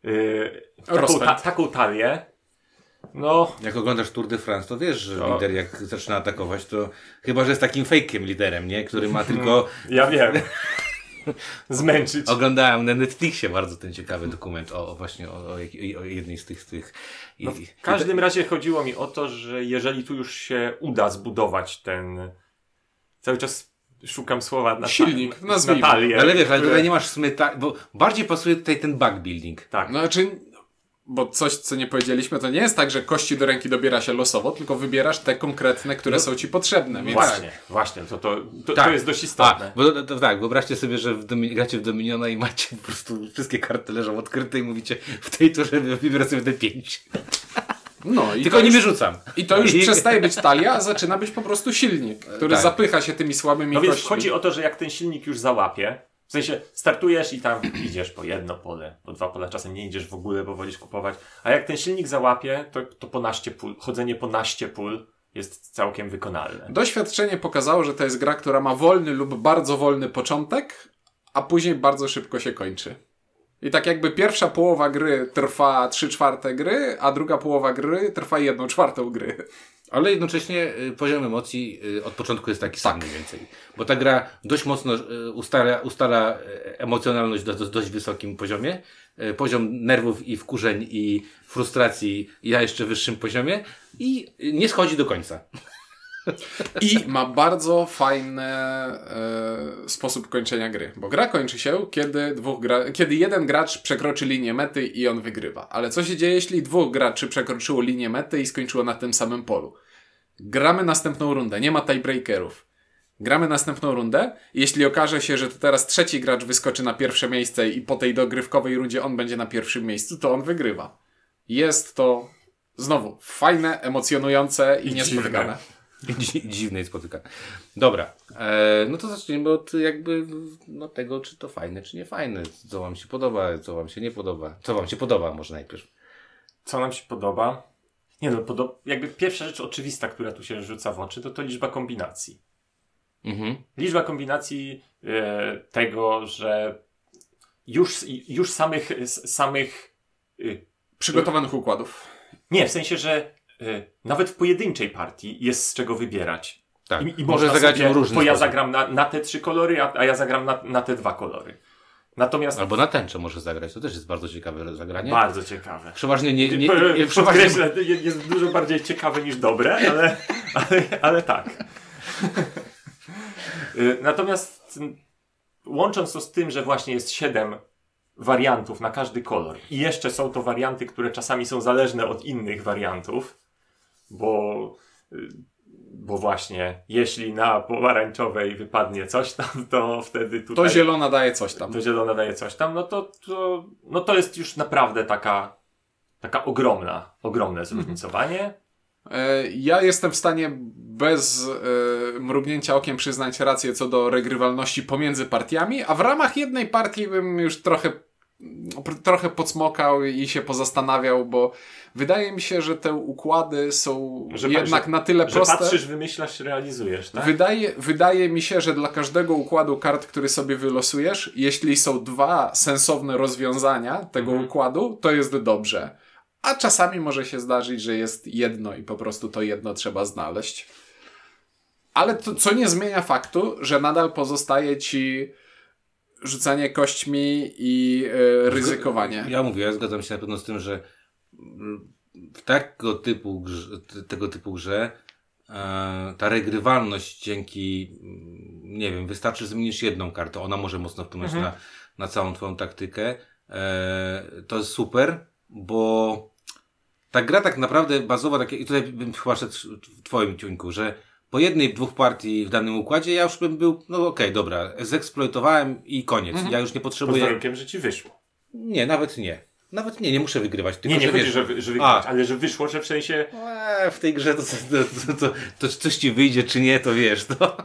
yy, taką, ta, taką talię, no. Jak oglądasz Tour de France, to wiesz, że To- lider jak zaczyna atakować, to chyba, że jest takim fejkiem liderem, nie? Który ma tylko... *laughs* ja wiem, *laughs* *laughs* zmęczyć. Oglądałem na Netflixie bardzo ten ciekawy dokument o, o właśnie o, o, jednej z tych... tych i, No, w i- każdym razie chodziło mi o to, że jeżeli tu już się uda zbudować ten cały czas szukam słowa na Silnik, na, nazwijmy. na talię, Ale wiesz, ale tutaj nie masz smyta, bo bardziej pasuje tutaj ten bug building. tak, No, znaczy, bo coś, co nie powiedzieliśmy, to nie jest tak, że kości do ręki dobiera się losowo, tylko wybierasz te konkretne, które są ci potrzebne. Więc Właśnie, właśnie, to, to, to, Tak. to jest dość istotne. A, bo to, to, tak, wyobraźcie sobie, że w domi- gracie w Dominiona i macie po prostu wszystkie karty leżą odkryte i mówicie w tej turze wybiorę sobie te pięć. No, i Tylko to nimi już, rzucam. I to już przestaje być talia, a zaczyna być po prostu silnik, który Tak. zapycha się tymi słabymi No więc kośćmi. chodzi o to, że jak ten silnik już załapie, w sensie startujesz i tam *clears throat* idziesz po jedno pole, po dwa pola, czasem nie idziesz w ogóle, bo wolisz kupować, a jak ten silnik załapie, to, to po naście pól, chodzenie po naście pól jest całkiem wykonalne. Doświadczenie pokazało, że to jest gra, która ma wolny lub bardzo wolny początek, a później bardzo szybko się kończy. I tak jakby pierwsza połowa gry trwa 3 czwarte gry, a druga połowa gry trwa 1 czwartą gry. Ale jednocześnie y, poziom emocji y, od początku jest taki sam mniej więcej. Bo ta gra dość mocno y, ustala, ustala emocjonalność do, do dość wysokim poziomie. Poziom nerwów i wkurzeń i frustracji na jeszcze wyższym poziomie i nie schodzi do końca. I ma bardzo fajny e, sposób kończenia gry. Bo gra kończy się, kiedy, dwóch gra, kiedy jeden gracz przekroczy linię mety i on wygrywa. Ale co się dzieje, jeśli dwóch graczy przekroczyło linię mety i skończyło na tym samym polu? Gramy następną rundę, nie ma tiebreakerów. Gramy następną rundę. Jeśli okaże się, że to teraz trzeci gracz wyskoczy na pierwsze miejsce i po tej dogrywkowej rundzie on będzie na pierwszym miejscu, to on wygrywa. Jest to znowu fajne, emocjonujące i, I niespotykane. Dzi- *laughs* dziwnej spotyka. Dobra, e, no to zacznijmy od jakby no, tego, czy to fajne, czy nie fajne. Co wam się podoba, co wam się nie podoba. Co wam się podoba może najpierw. Co nam się podoba? Nie no, podo- jakby pierwsza rzecz oczywista, która tu się rzuca w oczy, to to liczba kombinacji. Mhm. Liczba kombinacji e, tego, że już, już samych, samych y, Przygotowanych układów. nie, w sensie, że nawet w pojedynczej partii jest z czego wybierać. Tak, I, i może zagrać sobie, w różny Bo ja zagram na, na te trzy kolory, a, a ja zagram na, na te dwa kolory. Natomiast Albo na tęczę może zagrać, to też jest bardzo ciekawe zagranie. bardzo ciekawe. Przeważnie nie, nie, Po- nie, przeważnie, jest dużo bardziej ciekawe niż dobre, ale, *laughs* ale, ale tak. *laughs* Y, Natomiast mm, łącząc to z tym, że właśnie jest siedem wariantów na każdy kolor i jeszcze są to warianty, które czasami są zależne od innych wariantów, bo, y, bo właśnie jeśli na pomarańczowej wypadnie coś tam, to wtedy tutaj To zielona daje coś tam. to zielona daje coś tam, no to, to, no to jest już naprawdę taka, taka ogromna, ogromne zróżnicowanie. E, Ja jestem w stanie bez e, mrugnięcia okiem przyznać rację co do regrywalności pomiędzy partiami, a w ramach jednej partii bym już trochę, trochę podsmokał i się pozastanawiał, bo wydaje mi się, że te układy są Że- jednak że- na tyle Że proste. patrzysz, wymyślasz, realizujesz, tak? Wydaje, wydaje mi się, że dla każdego układu kart, który sobie wylosujesz, jeśli są dwa sensowne rozwiązania tego Mhm. układu, to jest dobrze. A czasami może się zdarzyć, że jest jedno i po prostu to jedno trzeba znaleźć. Ale to, co nie zmienia faktu, że nadal pozostaje ci rzucanie kośćmi i e, ryzykowanie. Ja mówię, ja zgadzam się na pewno z tym, że mm, w tego typu grze, tego typu grze ta regrywalność dzięki, mm, nie wiem, wystarczy zmienić jedną kartę, ona może mocno wpłynąć Mhm. na, na całą twoją taktykę. E, to jest super, bo ta gra tak naprawdę bazowa, takie, i tutaj bym chyba szedł w twoim ciuńku, że po jednej, dwóch partii w danym układzie ja już bym był, no okej, dobra, zeksploitowałem i koniec. Ja już nie Pod potrzebuję... warunkiem, że ci wyszło. Nie, nawet nie. Nawet nie, nie muszę wygrywać. Tylko, Nie, nie że chodzi, wiesz, że, wy- że wygrać, A. ale że wyszło, że w sensie... Eee, w tej grze to, to, to, to, to coś ci wyjdzie, czy nie, to wiesz, to...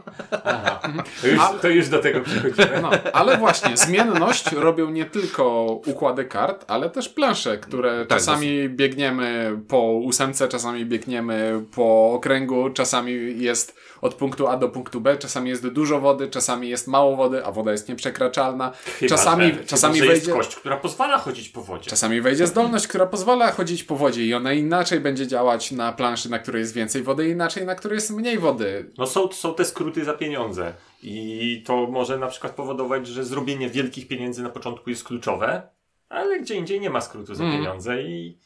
Aha, to, już, to już do tego przechodzimy. No, ale właśnie, zmienność robią nie tylko układy kart, ale też plansze, które Tak, czasami biegniemy po ósemce, czasami biegniemy po okręgu, czasami jest od punktu A do punktu B, czasami jest dużo wody, czasami jest mało wody, a woda jest nieprzekraczalna. Chyba, czasami że, czasami chyba, że jest wejdzie... kość, która pozwala chodzić po wodzie. Czasami wejdzie zdolność, która pozwala chodzić po wodzie i ona inaczej będzie działać na planszy, na której jest więcej wody, inaczej na której jest mniej wody. No są, są te skróty za pieniądze i to może na przykład powodować, że zrobienie wielkich pieniędzy na początku jest kluczowe, ale gdzie indziej nie ma skrótu za Mm. pieniądze i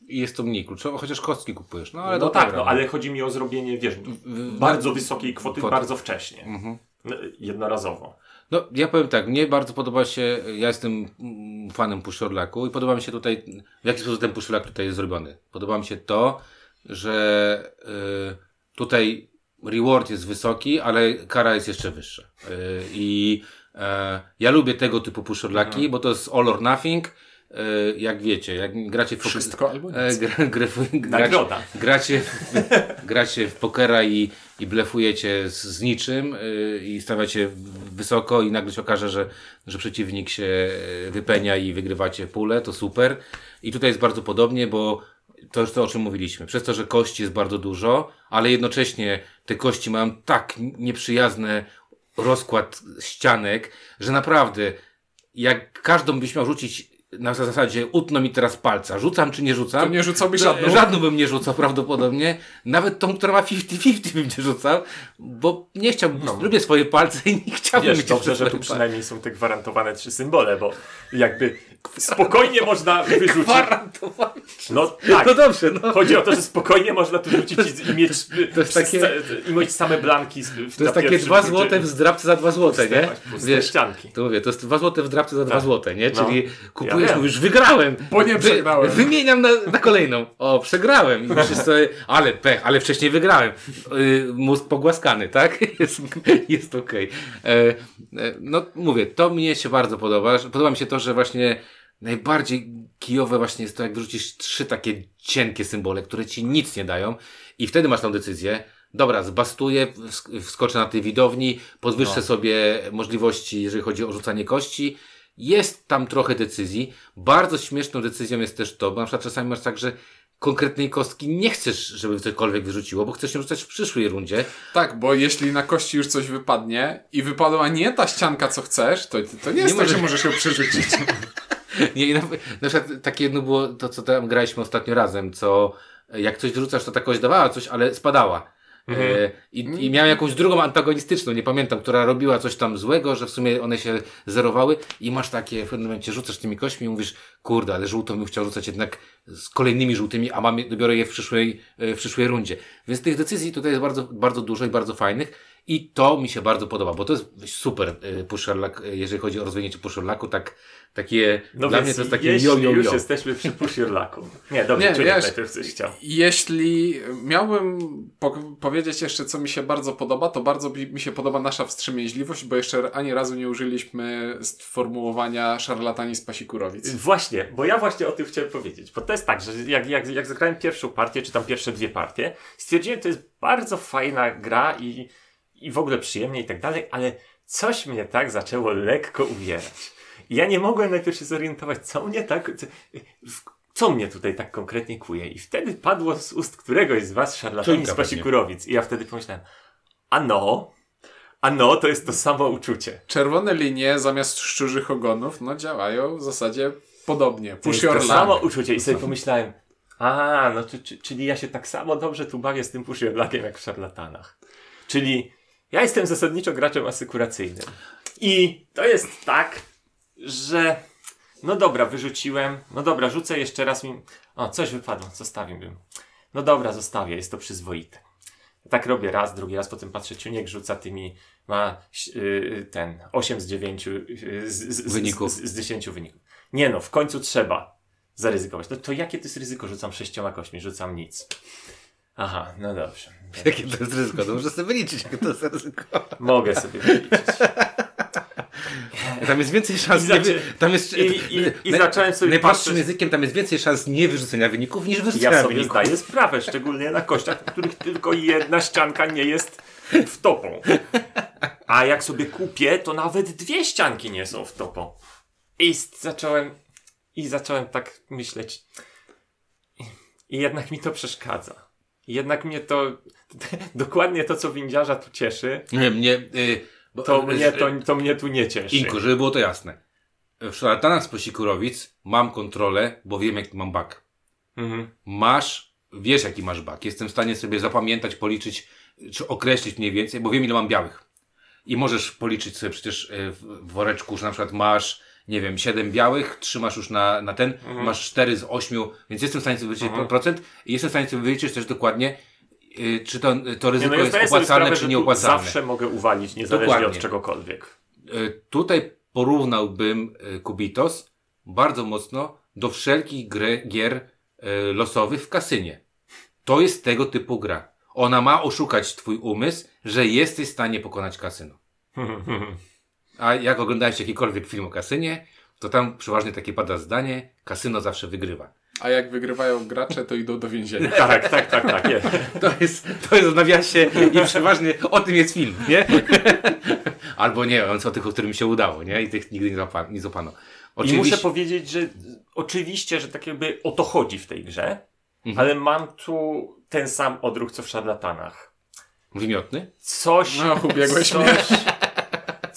I jest to mniej kluczowe, chociaż kostki kupujesz. No ale no tak, dobra, no ale chodzi mi o zrobienie, wiesz, w- bardzo wysokiej kwoty, Kwoty. bardzo wcześnie. Mhm. No, Jednorazowo. No, ja powiem tak, mnie bardzo podoba się, ja jestem fanem puszczorlaku i podoba mi się tutaj, w jaki sposób ten puszczorlak tutaj jest zrobiony. Podoba mi się to, że y, tutaj reward jest wysoki, ale kara jest jeszcze wyższa. Y, I e, ja lubię tego typu puszczorlaki, bo to jest all or nothing. Y, jak wiecie, jak gracie w Wszystko albo E, nic. gra, gra, gracie, Nagroda. gracie, w, gracie w pokera i, i blefujecie z, z niczym y, i stawiacie wysoko i nagle się okaże, że, że przeciwnik się wypenia i wygrywacie pulę, to super. I tutaj jest bardzo podobnie, bo to już to, o czym mówiliśmy. Przez to, że kości jest bardzo dużo, ale jednocześnie te kości mają tak nieprzyjazny rozkład ścianek, że naprawdę jak każdą byś miał rzucić na zasadzie utną mi teraz palca, rzucam czy nie rzucam? To nie rzucałbyś No, żadną? Żadną bym nie rzucał prawdopodobnie. Nawet tą, która ma 50-50 bym nie rzucał, bo nie chciałbym, lubię swoje palce i nie chciałbym Wiesz, mieć dobrze, że tu przynajmniej są te gwarantowane trzy symbole, bo jakby spokojnie można wyrzucić. Gwarantowane. No tak. No dobrze, no. Chodzi o to, że spokojnie można tu rzucić i, mieć, to jest takie- i mieć same blanki. w- To jest takie dwa złote w zdrabce za dwa złote, nie? Wiesz, ścianki. to mówię, to jest dwa złote w zdrabce za dwa Tak. złote, nie? No. Czyli Ja wiem. mówisz, wygrałem. Bo nie przegrałem. wymieniam na, na kolejną. O, przegrałem. I myślisz sobie, ale pech, ale wcześniej wygrałem. Yy, mózg pogłaskany, tak? *laughs* Jest, jest okej. E, e, No, mówię, to mnie się bardzo podoba. Podoba mi się to, że właśnie najbardziej kijowe właśnie jest to, jak wyrzucisz trzy takie cienkie symbole, które ci nic nie dają i wtedy masz tą decyzję, dobra, zbastuję, wsk- wskoczę na tej widowni, podwyższę No. sobie możliwości, jeżeli chodzi o rzucanie kości. Jest tam trochę decyzji. Bardzo śmieszną decyzją jest też to, bo na przykład czasami masz tak, że konkretnej kostki nie chcesz, żeby cokolwiek wyrzuciło, bo chcesz ją rzucać w przyszłej rundzie. Tak, bo jeśli na kości już coś wypadnie i wypadła nie ta ścianka, co chcesz, to, to nie jest Nie tak, możesz- że możesz ją przerzucić. *laughs* Nie, na, na przykład takie jedno było to, co tam graliśmy ostatnio razem, co jak coś wyrzucasz, to ta kość dawała coś, ale spadała. E, i, I miałem jakąś drugą antagonistyczną, nie pamiętam, która robiła coś tam złego, że w sumie one się zerowały i masz takie, w pewnym momencie rzucasz tymi kośćmi i mówisz, kurde, ale żółtą bym chciał rzucać jednak z kolejnymi żółtymi, a mam, dobiorę je w przyszłej, e, w przyszłej rundzie. Więc tych decyzji tutaj jest bardzo, bardzo dużo i bardzo fajnych i to mi się bardzo podoba, bo to jest super pusher luck, e, jeżeli chodzi o rozwinięcie pusher lucku, tak, takie, No dla mnie to jest takie jeśli yo, yo, już jesteśmy przy Pushirlaku. Nie, dobrze, Czuniek wiesz- najpierw coś chciał. Jeśli miałbym po powiedzieć jeszcze, co mi się bardzo podoba, to bardzo mi się podoba nasza wstrzemięźliwość, bo jeszcze ani razu nie użyliśmy sformułowania szarlatani z pasikurowic. Właśnie, bo ja właśnie o tym chciałem powiedzieć. Bo to jest tak, że jak, jak, jak zagrałem pierwszą partię, czy tam pierwsze dwie partie, stwierdziłem, to jest bardzo fajna gra i, i w ogóle przyjemnie i tak dalej, ale coś mnie tak zaczęło lekko uwierać. I ja nie mogłem najpierw się zorientować, co mnie tak, co, mnie tutaj tak konkretnie kuje. I wtedy padło z ust któregoś z was szarlatani z Pasikurowic. I ja wtedy pomyślałem, a no, a no, to jest to samo uczucie. Czerwone linie zamiast szczurzych ogonów, no działają w zasadzie podobnie. To Push to samo uczucie i sobie pomyślałem, a, no czy, czy, czyli ja się tak samo dobrze tu bawię z tym push jak w szarlatanach. Czyli ja jestem zasadniczo graczem asykuracyjnym. I to jest tak, że no dobra, wyrzuciłem, no dobra, rzucę jeszcze raz mi, o, coś wypadło, zostawiłbym. No dobra, zostawię, jest to przyzwoite. Tak robię raz, drugi raz, potem patrzę, Ciuniek rzuca tymi, ma yy, ten 8 z 9 yy, z, z, Wyników. Z, z 10 wyników. Nie no, w końcu trzeba zaryzykować. No to jakie to jest ryzyko? Rzucam sześcioma kośćmi, rzucam nic. Aha, no dobrze. Jakie to jest ryzyko? To muszę sobie wyliczyć, jakie to jest ryzyko. Mogę sobie wyliczyć. Tam jest więcej szans. I nie zaczę- Tam jest. i- i- i zacząłem sobie Najprostszym patrzeć- językiem tam jest więcej szans niewyrzucenia wyników niż wyrzucenia Ja sobie wyników. zdaję sprawę, szczególnie na kościach, w których tylko jedna ścianka nie jest wtopą. A jak sobie kupię, to nawet dwie ścianki nie są wtopą. I s- zacząłem, i zacząłem tak myśleć. I, i jednak mi to przeszkadza. Jednak mnie to, *laughs* dokładnie to, co windziarza tu cieszy, Nie, mnie. Y, bo, to mnie, to, to mnie tu nie cieszy. Inku, żeby było to jasne. W szarlatanach z Posikurowic mam kontrolę, bo wiem jaki mam bak. Mhm. Masz, wiesz jaki masz bak. Jestem w stanie sobie zapamiętać, policzyć, czy określić mniej więcej, bo wiem ile mam białych. I możesz policzyć sobie przecież y, w woreczku, że na przykład masz, nie wiem, 7 białych, trzymasz już na, na ten, masz 4 z 8, więc jestem w stanie sobie wyliczyć procent i jestem w stanie sobie wyliczyć też dokładnie, y, czy to, to Nie, ryzyko no ja jest opłacalne, sprawę, czy nieopłacalne. zawsze mogę uwalić, niezależnie Dokładnie. od czegokolwiek. Y, Tutaj porównałbym y, Kubitos bardzo mocno do wszelkich gry, gier y, losowych w kasynie. To jest tego typu gra. Ona ma oszukać twój umysł, że jesteś w stanie pokonać kasyno. *laughs* A jak oglądałeś jakikolwiek film o kasynie, to tam przeważnie takie pada zdanie, kasyno zawsze wygrywa. A jak wygrywają gracze, to idą do więzienia. *laughs* tak, tak, tak, tak. Nie. *laughs* To jest, to jest w nawiasie i przeważnie o tym jest film, nie? *laughs* Albo nie, on o tych, o którym się udało, nie? I tych nigdy nie złapano. Nie złapano. I muszę powiedzieć, że oczywiście, że tak jakby o to chodzi w tej grze, Mhm. ale mam tu ten sam odruch, co w szarlatanach. Wymiotny? Coś, No, ubiegłeś coś, mnie.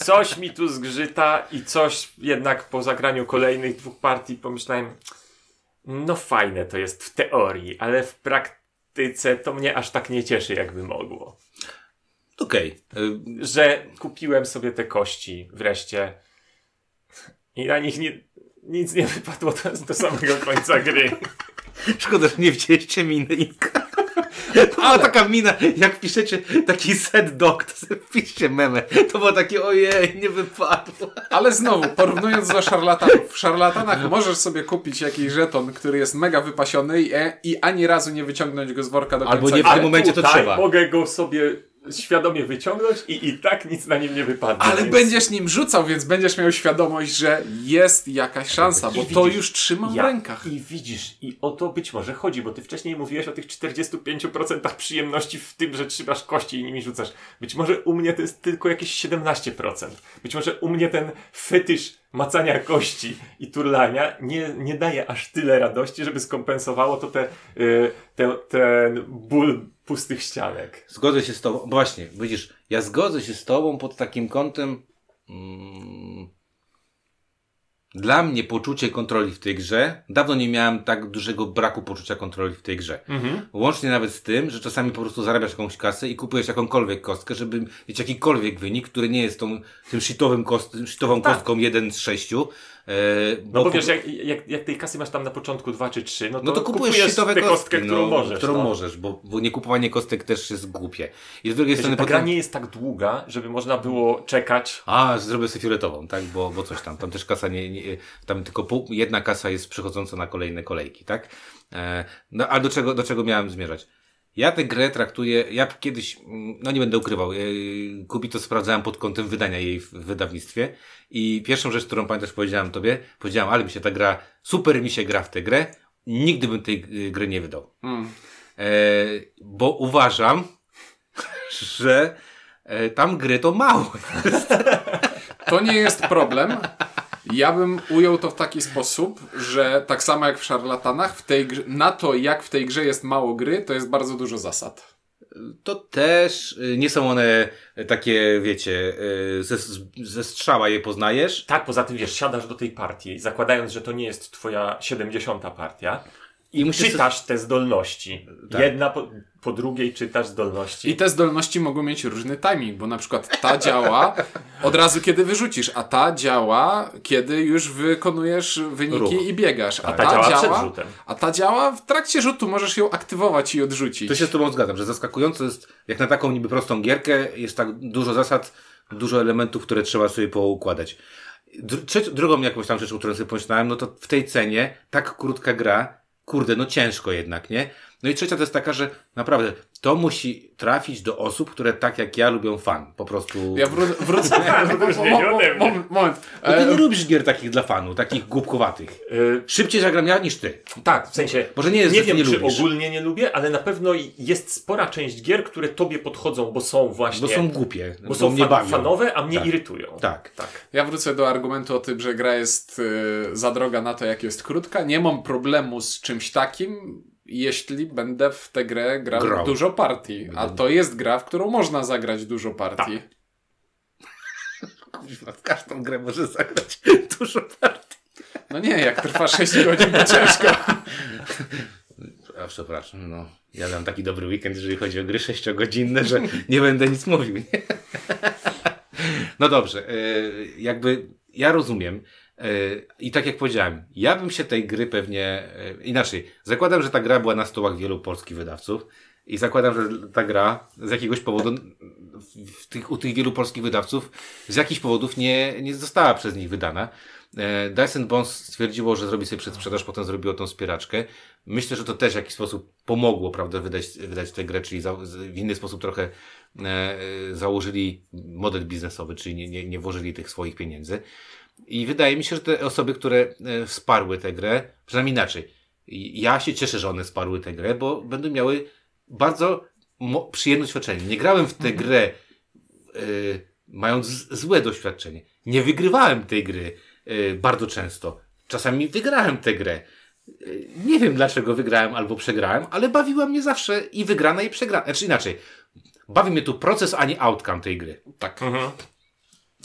Coś mi tu zgrzyta i coś jednak po zagraniu kolejnych dwóch partii pomyślałem, no fajne to jest w teorii, ale w praktyce to mnie aż tak nie cieszy, jakby mogło. Okej. Y, że kupiłem sobie te kości wreszcie i na nich nie, nic nie wypadło do, do samego końca gry. *laughs* Szkoda, że nie widzieliście miny Inka. *laughs* Była taka mina, jak piszecie taki set dog, to sobie piszcie meme. To było takie, ojej, nie wypadło. Ale znowu, porównując do szarlatanów. W szarlatanach możesz sobie kupić jakiś żeton, który jest mega wypasiony i, i ani razu nie wyciągnąć go z worka do końca. Albo nie w tym momencie to trzeba. mogę go sobie świadomie wyciągnąć i i tak nic na nim nie wypadnie. Ale więc będziesz nim rzucał, więc będziesz miał świadomość, że jest jakaś szansa, bo to widzisz, już trzymam w ja- rękach. I widzisz, i o to być może chodzi, bo ty wcześniej mówiłeś o tych 45% przyjemności w tym, że trzymasz kości i nimi rzucasz. Być może u mnie to jest tylko jakieś 17%. Być może u mnie ten fetysz macania kości i turlania nie, nie daje aż tyle radości, żeby skompensowało to te, y, te, ten ból pustych ścianek. Zgodzę się z tobą. Właśnie, widzisz, ja zgodzę się z tobą pod takim kątem. Mm, dla mnie poczucie kontroli w tej grze, dawno nie miałem tak dużego braku poczucia kontroli w tej grze. Mhm. Łącznie nawet z tym, że czasami po prostu zarabiasz jakąś kasę i kupujesz jakąkolwiek kostkę, żeby mieć jakikolwiek wynik, który nie jest tą, tym shitowym kost, shitową tak. kostką 1 z 6, bo no bo, wiesz, jak, jak, jak, tej kasy masz tam na początku dwa czy trzy, no, no to, no to kupujesz, kupujesz tę kostkę, kostki, którą no, możesz. Którą no. możesz, bo, bo nie kupowanie kostek też jest głupie. I z drugiej wiesz, strony... Ta potem... gra nie jest tak długa, żeby można było czekać. A, zrobię sobie fioletową, tak? Bo, bo coś tam. Tam też kasa nie... nie tam tylko pół, jedna kasa jest przychodząca na kolejne kolejki, tak? E, no, a do czego, do czego miałem zmierzać? Ja tę grę traktuję, ja kiedyś, no nie będę ukrywał, yy, Kubi to sprawdzałem pod kątem wydania jej w wydawnictwie i pierwszą rzecz, którą pamiętasz powiedziałem tobie, powiedziałem, ale mi się ta gra, super mi się gra w tę grę, nigdy bym tej y, gry nie wydał. Mm. E, bo uważam, że e, tam gry to mało. To nie jest problem. Ja bym ujął to w taki sposób, że tak samo jak w szarlatanach, w tej grze, na to jak w tej grze jest mało gry, to jest bardzo dużo zasad. To też y, nie są one takie, wiecie, y, ze, ze strzała je poznajesz. Tak, poza tym wiesz, siadasz do tej partii, zakładając, że to nie jest twoja 70. partia I musisz czytasz te zdolności. Tak. Jedna po, po drugiej czytasz zdolności. I te zdolności mogą mieć różny timing, bo na przykład ta działa od razu, kiedy wyrzucisz, a ta działa, kiedy już wykonujesz wyniki Ruch. i biegasz. A, A ta działa przed rzutem. A ta działa w trakcie rzutu, możesz ją aktywować i odrzucić. To się z Tobą zgadzam, że zaskakujące jest, jak na taką niby prostą gierkę, jest tak dużo zasad, dużo elementów, które trzeba sobie poukładać. Dr- drugą jakąś tam rzeczą, którą sobie pomyślałem, no to w tej cenie tak krótka gra, kurde, no ciężko jednak, nie? No i trzecia to jest taka, że naprawdę to musi trafić do osób, które tak jak ja lubią fan. Po prostu. Ja wró- wrócę. *laughs* Moment, moment. Bo ty E, nie lubisz gier takich dla fanu, takich głupkowatych. Y, Szybciej zagram ja niż ty. tak, w sensie. Może nie jest, nie że wiem, nie czy lubisz. ogólnie nie lubię, ale na pewno jest spora część gier, które tobie podchodzą, bo są właśnie. Bo są głupie. bo są mnie fan, fanowe, a mnie Tak. irytują. Tak. Tak. Ja wrócę do argumentu o tym, że gra jest y, za droga na to, jak jest krótka. Nie mam problemu z czymś takim, jeśli będę w tę grę grał Grał. dużo partii. A to jest gra, w którą można zagrać dużo partii. *laughs* Kuźwa, W każdą grę może zagrać dużo partii. No nie, jak trwa 6 *laughs* godzin, to ciężko. A przepraszam, no. Ja mam taki dobry weekend, jeżeli chodzi o gry sześciogodzinne, że nie będę nic mówił. Nie? *laughs* No dobrze, e, jakby ja rozumiem. I tak jak powiedziałem, ja bym się tej gry pewnie e, inaczej. Zakładam, że ta gra była na stołach wielu polskich wydawców. I zakładam, że ta gra z jakiegoś powodu tych, u tych wielu polskich wydawców z jakichś powodów nie, nie została przez nich wydana. E, Dyson Bones stwierdziło, że zrobi sobie przedsprzedaż, potem zrobiło tą spieraczkę. Myślę, że to też w jakiś sposób pomogło, prawda, wydać, wydać tę grę, czyli za, w inny sposób trochę e, założyli model biznesowy, czyli nie, nie, nie włożyli tych swoich pieniędzy. I wydaje mi się, że te osoby, które e, wsparły tę grę, przynajmniej inaczej, ja się cieszę, że one wsparły tę grę, bo będą miały bardzo mo- przyjemne doświadczenie. Nie grałem w tę grę y, mając z- złe doświadczenie. Nie wygrywałem tej gry y, bardzo często. Czasami wygrałem tę grę. Y, nie wiem dlaczego wygrałem albo przegrałem, ale bawiła mnie zawsze i wygrana i przegrana. Znaczy inaczej. Bawi mnie tu proces, a nie outcome tej gry. Tak. Mhm.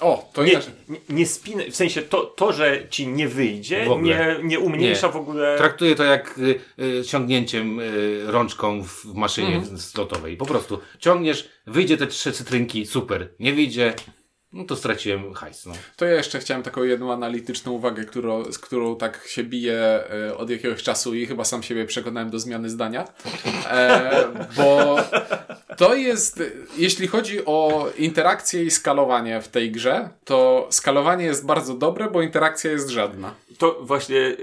O, to Nie, ja. nie, nie spinaj, w sensie to, to, że ci nie wyjdzie, nie, nie umniejsza Nie. w ogóle. Traktuję to jak y, y, ciągnięciem y, rączką w w maszynie slotowej. Po prostu ciągniesz, wyjdzie te trzy cytrynki, super. Nie wyjdzie, no to straciłem hajs. No. To ja jeszcze chciałem taką jedną analityczną uwagę, którą, z którą tak się biję e, od jakiegoś czasu i chyba sam siebie przekonałem do zmiany zdania. E, bo to jest, jeśli chodzi o interakcję i skalowanie w tej grze, to skalowanie jest bardzo dobre, bo interakcja jest żadna. To właśnie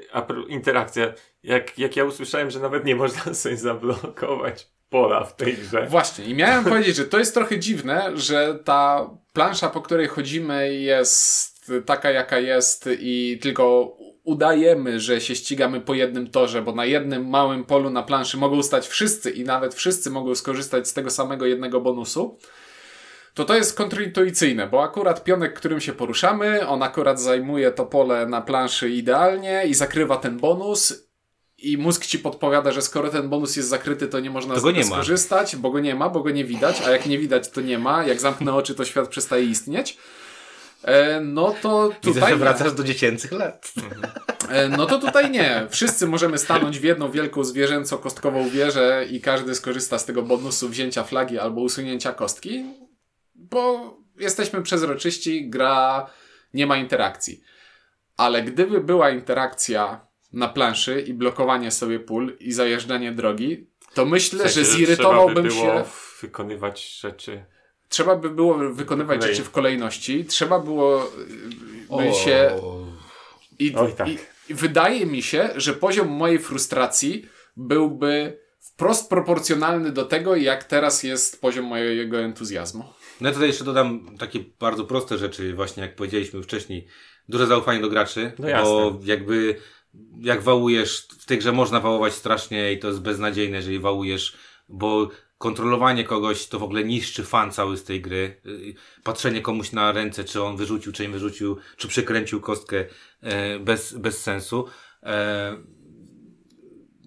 interakcja. Jak, jak ja usłyszałem, że nawet nie można *laughs* sobie zablokować pola w tej grze. Właśnie, i miałem powiedzieć, że to jest trochę dziwne, że ta plansza, po której chodzimy, jest taka, jaka jest, i tylko udajemy, że się ścigamy po jednym torze, bo na jednym małym polu na planszy mogą stać wszyscy i nawet wszyscy mogą skorzystać z tego samego jednego bonusu. To to jest kontrintuicyjne, bo akurat pionek, którym się poruszamy, on akurat zajmuje to pole na planszy idealnie i zakrywa ten bonus i mózg ci podpowiada, że skoro ten bonus jest zakryty, to nie można To z go niego nie ma. skorzystać, bo go nie ma, bo go nie widać, a jak nie widać, to nie ma. Jak zamknę oczy, to świat przestaje istnieć. E, no to tutaj Widzę, że wracasz do dziecięcych lat. E, No to tutaj nie. Wszyscy możemy stanąć w jedną wielką zwierzęco-kostkową wieżę i każdy skorzysta z tego bonusu wzięcia flagi albo usunięcia kostki, bo jesteśmy przezroczyści, gra nie ma interakcji. Ale gdyby była interakcja na planszy i blokowanie sobie pól i zajeżdżanie drogi, to myślę, W sensie, że zirytowałbym trzeba by było się. wykonywać rzeczy. Trzeba by było wykonywać Po kolei. rzeczy w kolejności. Trzeba było y, by się I, Oj, tak. i, I wydaje mi się, że poziom mojej frustracji byłby wprost proporcjonalny do tego, jak teraz jest poziom mojego entuzjazmu. No ja tutaj jeszcze dodam takie bardzo proste rzeczy, właśnie jak powiedzieliśmy wcześniej. Duże zaufanie do graczy, No bo jakby jak wałujesz, w tej grze można wałować strasznie i to jest beznadziejne, jeżeli wałujesz, bo kontrolowanie kogoś to w ogóle niszczy fan cały z tej gry. Yy, Patrzenie komuś na ręce, czy on wyrzucił, czy nie wyrzucił, czy przekręcił kostkę e, bez, bez sensu. E,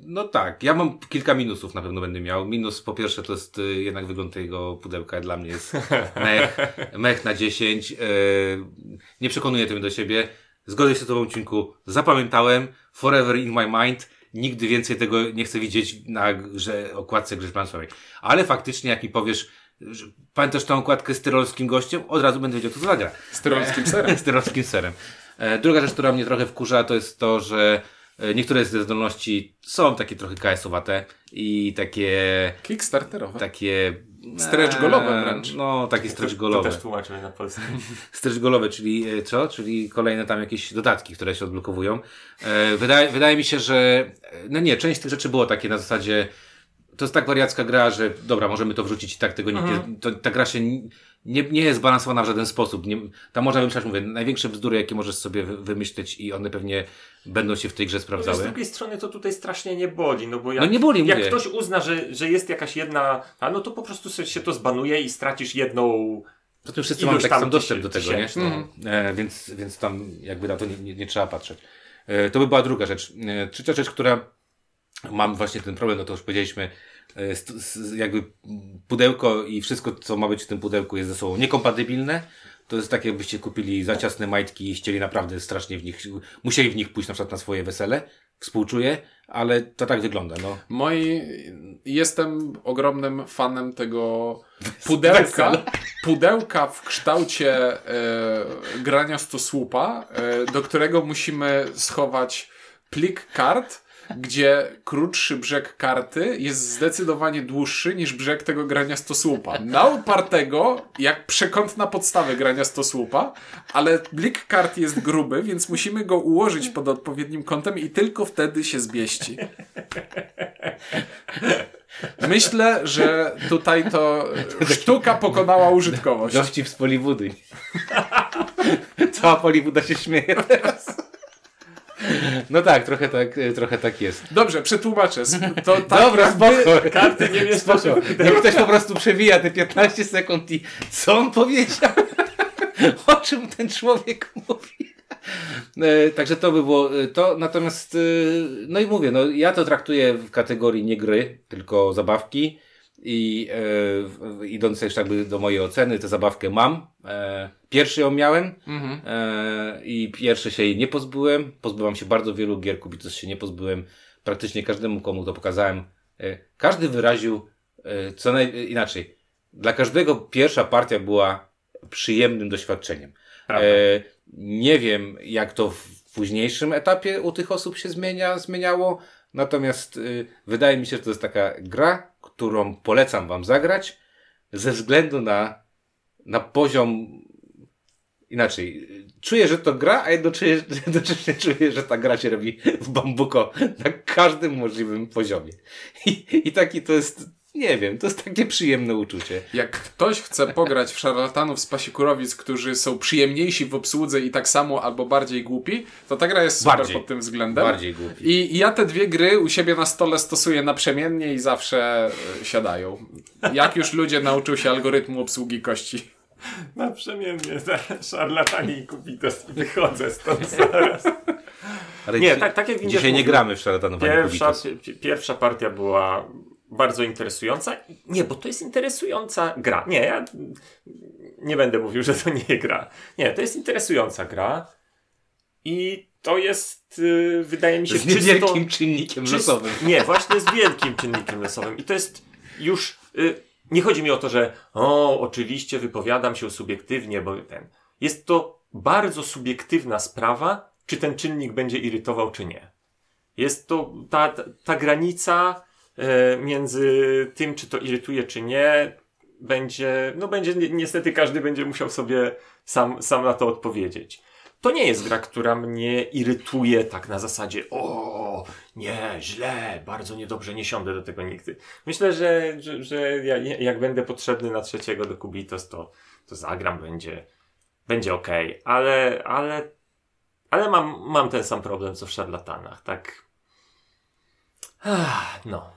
no tak, ja mam kilka minusów na pewno będę miał. Minus po pierwsze to jest y, jednak wygląd tego pudełka dla mnie jest mech, *laughs* mech na 10. Y, nie przekonuje to mnie do siebie. Zgodzę się z tobą, Cinku. Zapamiętałem. Forever in my mind. Nigdy więcej tego nie chcę widzieć na grze, okładce gry planszowej. Ale faktycznie, jak mi powiesz, pamiętasz tą okładkę z tyrolskim gościem, od razu będę wiedział, co to za gra. Z tyrolskim serem. *laughs* z tyrolskim serem. E, Druga rzecz, która mnie trochę wkurza, to jest to, że niektóre ze zdolności są takie trochę KS-owate i takie, Kickstarterowe. takie... Stretch golowe wręcz. No, takie stretch To golowe. też tłumaczymy na polski. *laughs* Stretch golowe, czyli e, co? Czyli kolejne tam jakieś dodatki, które się odblokowują. E, wydaje, wydaje mi się, że e, no nie, część z tych rzeczy było takie na zasadzie to jest tak wariacka gra, że dobra, możemy to wrzucić i tak tego nikt nie, to, ta gra się nie, nie jest balansowana w żaden sposób. Nie, tam można wymyślać, mówię, największe bzdury, jakie możesz sobie wy- wymyśleć i one pewnie będą się w tej grze No, z sprawdzały. drugiej strony to tutaj strasznie nie boli, no bo jak, No nie boli, jak mówię. ktoś uzna, że, że jest jakaś jedna, a no to po prostu się to zbanuje i stracisz jedną To tym wszyscy mamy taki sam dostęp do tego, nie? tysięczną. E, więc, więc tam jakby na to nie, nie, nie trzeba patrzeć. E, to by była druga rzecz. E, trzecia rzecz, która mam właśnie ten problem, no to już powiedzieliśmy, jakby pudełko i wszystko, co ma być w tym pudełku jest ze sobą niekompatybilne. To jest tak, jakbyście kupili za ciasne majtki i chcieli naprawdę strasznie w nich, musieli w nich pójść na przykład na swoje wesele. Współczuję, ale to tak wygląda, no. Moi, jestem ogromnym fanem tego pudełka, pudełka w kształcie e, grania stosłupa, e, do którego musimy schować plik kart, gdzie krótszy brzeg karty jest zdecydowanie dłuższy niż brzeg tego grania stosłupa. Na upartego, jak przekątna podstawy grania stosłupa, ale plik kart jest gruby, więc musimy go ułożyć pod odpowiednim kątem i tylko wtedy się zmieści. Myślę, że tutaj to sztuka pokonała użytkowość. Dowcip z Poliwudy. *laughs* Cała Poliwuda się śmieje teraz. No tak, trochę tak, trochę tak jest. Dobrze, przetłumaczę. To *laughs* tak Dobra, spoko. karty nie wiesz Spoko. Niech ktoś po prostu przewija te 15 sekund i co on powiedział? *laughs* O czym ten człowiek mówi? E, Także to by było e, to. Natomiast, e, no i mówię, no ja to traktuję w kategorii nie gry, tylko zabawki. I e, idąc już jakby do mojej oceny, tę zabawkę mam. E, pierwszy ją miałem Mhm. e, i pierwszy się jej nie pozbyłem. Pozbyłam się bardzo wielu gier, Kubitus się nie pozbyłem. Praktycznie każdemu, komu to pokazałem. E, każdy wyraził e, co naj... inaczej. Dla każdego pierwsza partia była przyjemnym doświadczeniem. E, nie wiem, jak to w późniejszym etapie u tych osób się zmienia, zmieniało. Natomiast wydaje mi się, że to jest taka gra, którą polecam Wam zagrać ze względu na, na poziom. Inaczej, czuję, że to gra, a jednocześnie, *laughs* jednocześnie czuję, że ta gra się robi w bambuko na każdym możliwym poziomie. I, i taki to jest nie wiem, to jest takie przyjemne uczucie. Jak ktoś chce pograć w szarlatanów z pasikurowic, którzy są przyjemniejsi w obsłudze i tak samo albo bardziej głupi, to ta gra jest super Bardziej. pod tym względem. Bardziej głupi. I, I ja te dwie gry u siebie na stole stosuję naprzemiennie i zawsze e, siadają. Jak już ludzie nauczą się algorytmu obsługi kości. Naprzemiennie za *laughs* szarlatani i kubitos i wychodzę stąd *laughs* zaraz. Ale Nie, tak, tak jak Dzisiaj nie gramy w szarlatanów Pierwsza, pierwsza partia była bardzo interesująca. Nie, bo to jest interesująca gra. Nie, ja nie będę mówił, że to nie gra. Nie, to jest interesująca gra. I to jest, y, wydaje mi się, Z niewielkim czynnikiem czyst- losowym. *laughs* Nie, właśnie z wielkim czynnikiem losowym. I to jest już. Y, nie chodzi mi o to, że o, oczywiście wypowiadam się subiektywnie, bo ten. Jest to bardzo subiektywna sprawa, czy ten czynnik będzie irytował, czy nie. Jest to ta, ta, granica między tym, czy to irytuje, czy nie, będzie, no będzie, ni- niestety każdy będzie musiał sobie sam, sam na to odpowiedzieć. To nie jest gra, która mnie irytuje tak na zasadzie o, nie, źle, bardzo niedobrze, nie siądę do tego nigdy. Myślę, że, że, że ja, jak będę potrzebny na trzeciego do Kubitos, to, to zagram, będzie, będzie okej, ale, ale, ale mam, mam ten sam problem, co w szarlatanach, tak. No.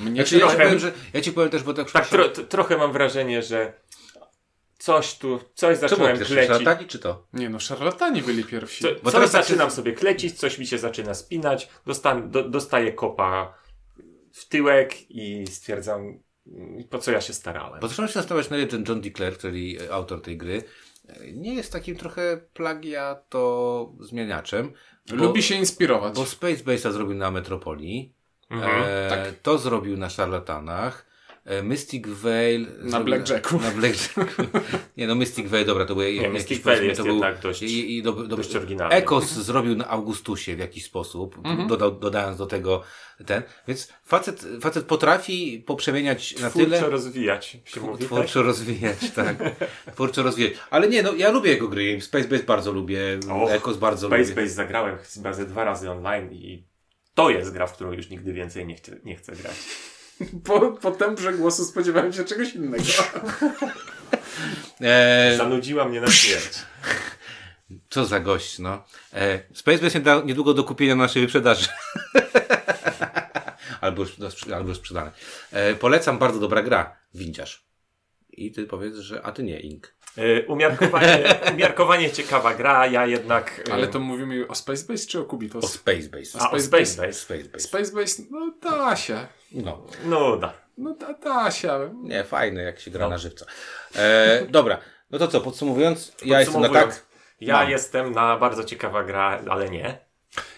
Mnie Znaczy, ja, ci trochę- powiem, że, ja ci powiem też, bo tak, Tak tro, trochę mam wrażenie, że coś tu, coś zacząłem klecić. szarlatani czy to? Nie no, szarlatani byli pierwsi. Co, Bo coś teraz tak zaczynam się- sobie klecić, coś mi się zaczyna spinać, dostan, do, dostaję kopa w tyłek i stwierdzam, mm, po co ja się starałem. Bo zacząłem się zastanawiać, na ile ten John D. Clare, czyli e, autor tej gry, e, nie jest takim trochę plagiato zmieniaczem. Bo, Lubi się inspirować. Bo Space Base'a zrobił na Metropolii, Mhm. e, tak. to zrobił na Szarlatanach, e, Mystic Veil Na Blackjacku. Na Blackjacku. *laughs* nie no, Mystic Veil, dobra, to był jakiś, Mystic Veil jest to był, jednak dość- i, i do, do, dość oryginalny. Ekos zrobił na Augustusie w jakiś sposób, Mhm. dodał, dodając do tego ten, więc facet, facet potrafi poprzemieniać na Twórczo tyle, rozwijać się mówi, tak? Twórczo rozwijać, tak. *laughs* Twórczo rozwijać. Ale nie, no ja lubię jego gry. Space Base bardzo lubię, Och, Ecos bardzo Space lubię. Base zagrałem chyba ze dwa razy online i to jest gra, w którą już nigdy więcej nie chcę, nie chcę grać. *laughs* Po, po tembrze głosu spodziewałem się czegoś innego. *laughs* E, Zanudziła mnie na śmierć. *laughs* co za gość, no. E, Space Base nieda- niedługo do kupienia na naszej wyprzedaży. albo, albo już sprzedane. E, polecam, bardzo dobra gra. Windziarz. I ty powiedz, że a ty nie, Ink. E, Umiarkowanie, *laughs* umiarkowanie ciekawa gra, ja jednak... e, Ale to mówimy o Space Base czy o O Kubitos? Space Base. A, o Space Space Base. Space Base. Space Base, no da się. No. No da. No da, da się. Nie, fajne, jak się gra No. na żywca. E, dobra, no to co, podsumowując, ja jestem na Podsumowując, tak. Ja Mam. jestem na bardzo ciekawa gra, ale nie.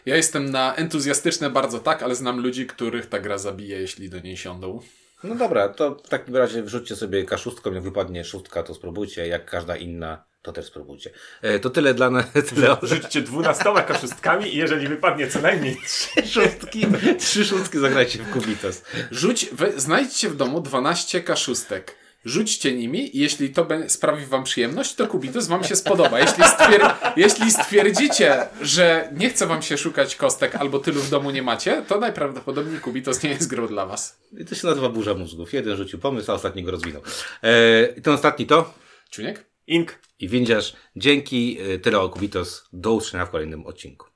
Ja jestem na entuzjastyczne bardzo tak, ale znam ludzi, których ta gra zabije, jeśli do niej siądą. No dobra, to w takim razie wrzućcie sobie K6, jak wypadnie szóstka, to spróbujcie, jak każda inna, to też spróbujcie. E, to tyle dla nas, *laughs* tyle o Rzućcie dwunastoma kaszustkami i jeżeli wypadnie co najmniej trzy. szóstki, trzy szóstki zagrajcie w Kubitos. Rzuć, we, znajdźcie w domu 12 kaszustek. Rzućcie nimi i jeśli to sprawi wam przyjemność, to Kubitus wam się spodoba. Jeśli, stwier- jeśli stwierdzicie, że nie chce wam się szukać kostek albo tylu w domu nie macie, to najprawdopodobniej Kubitus nie jest grą dla was. I to się nazywa burza mózgów. Jeden rzucił pomysł, a ostatni go rozwinął. E, I ten ostatni to Czuniek? Ink. i windziarz. Dzięki, e, tyle o Kubitos. Do usłyszenia w kolejnym odcinku.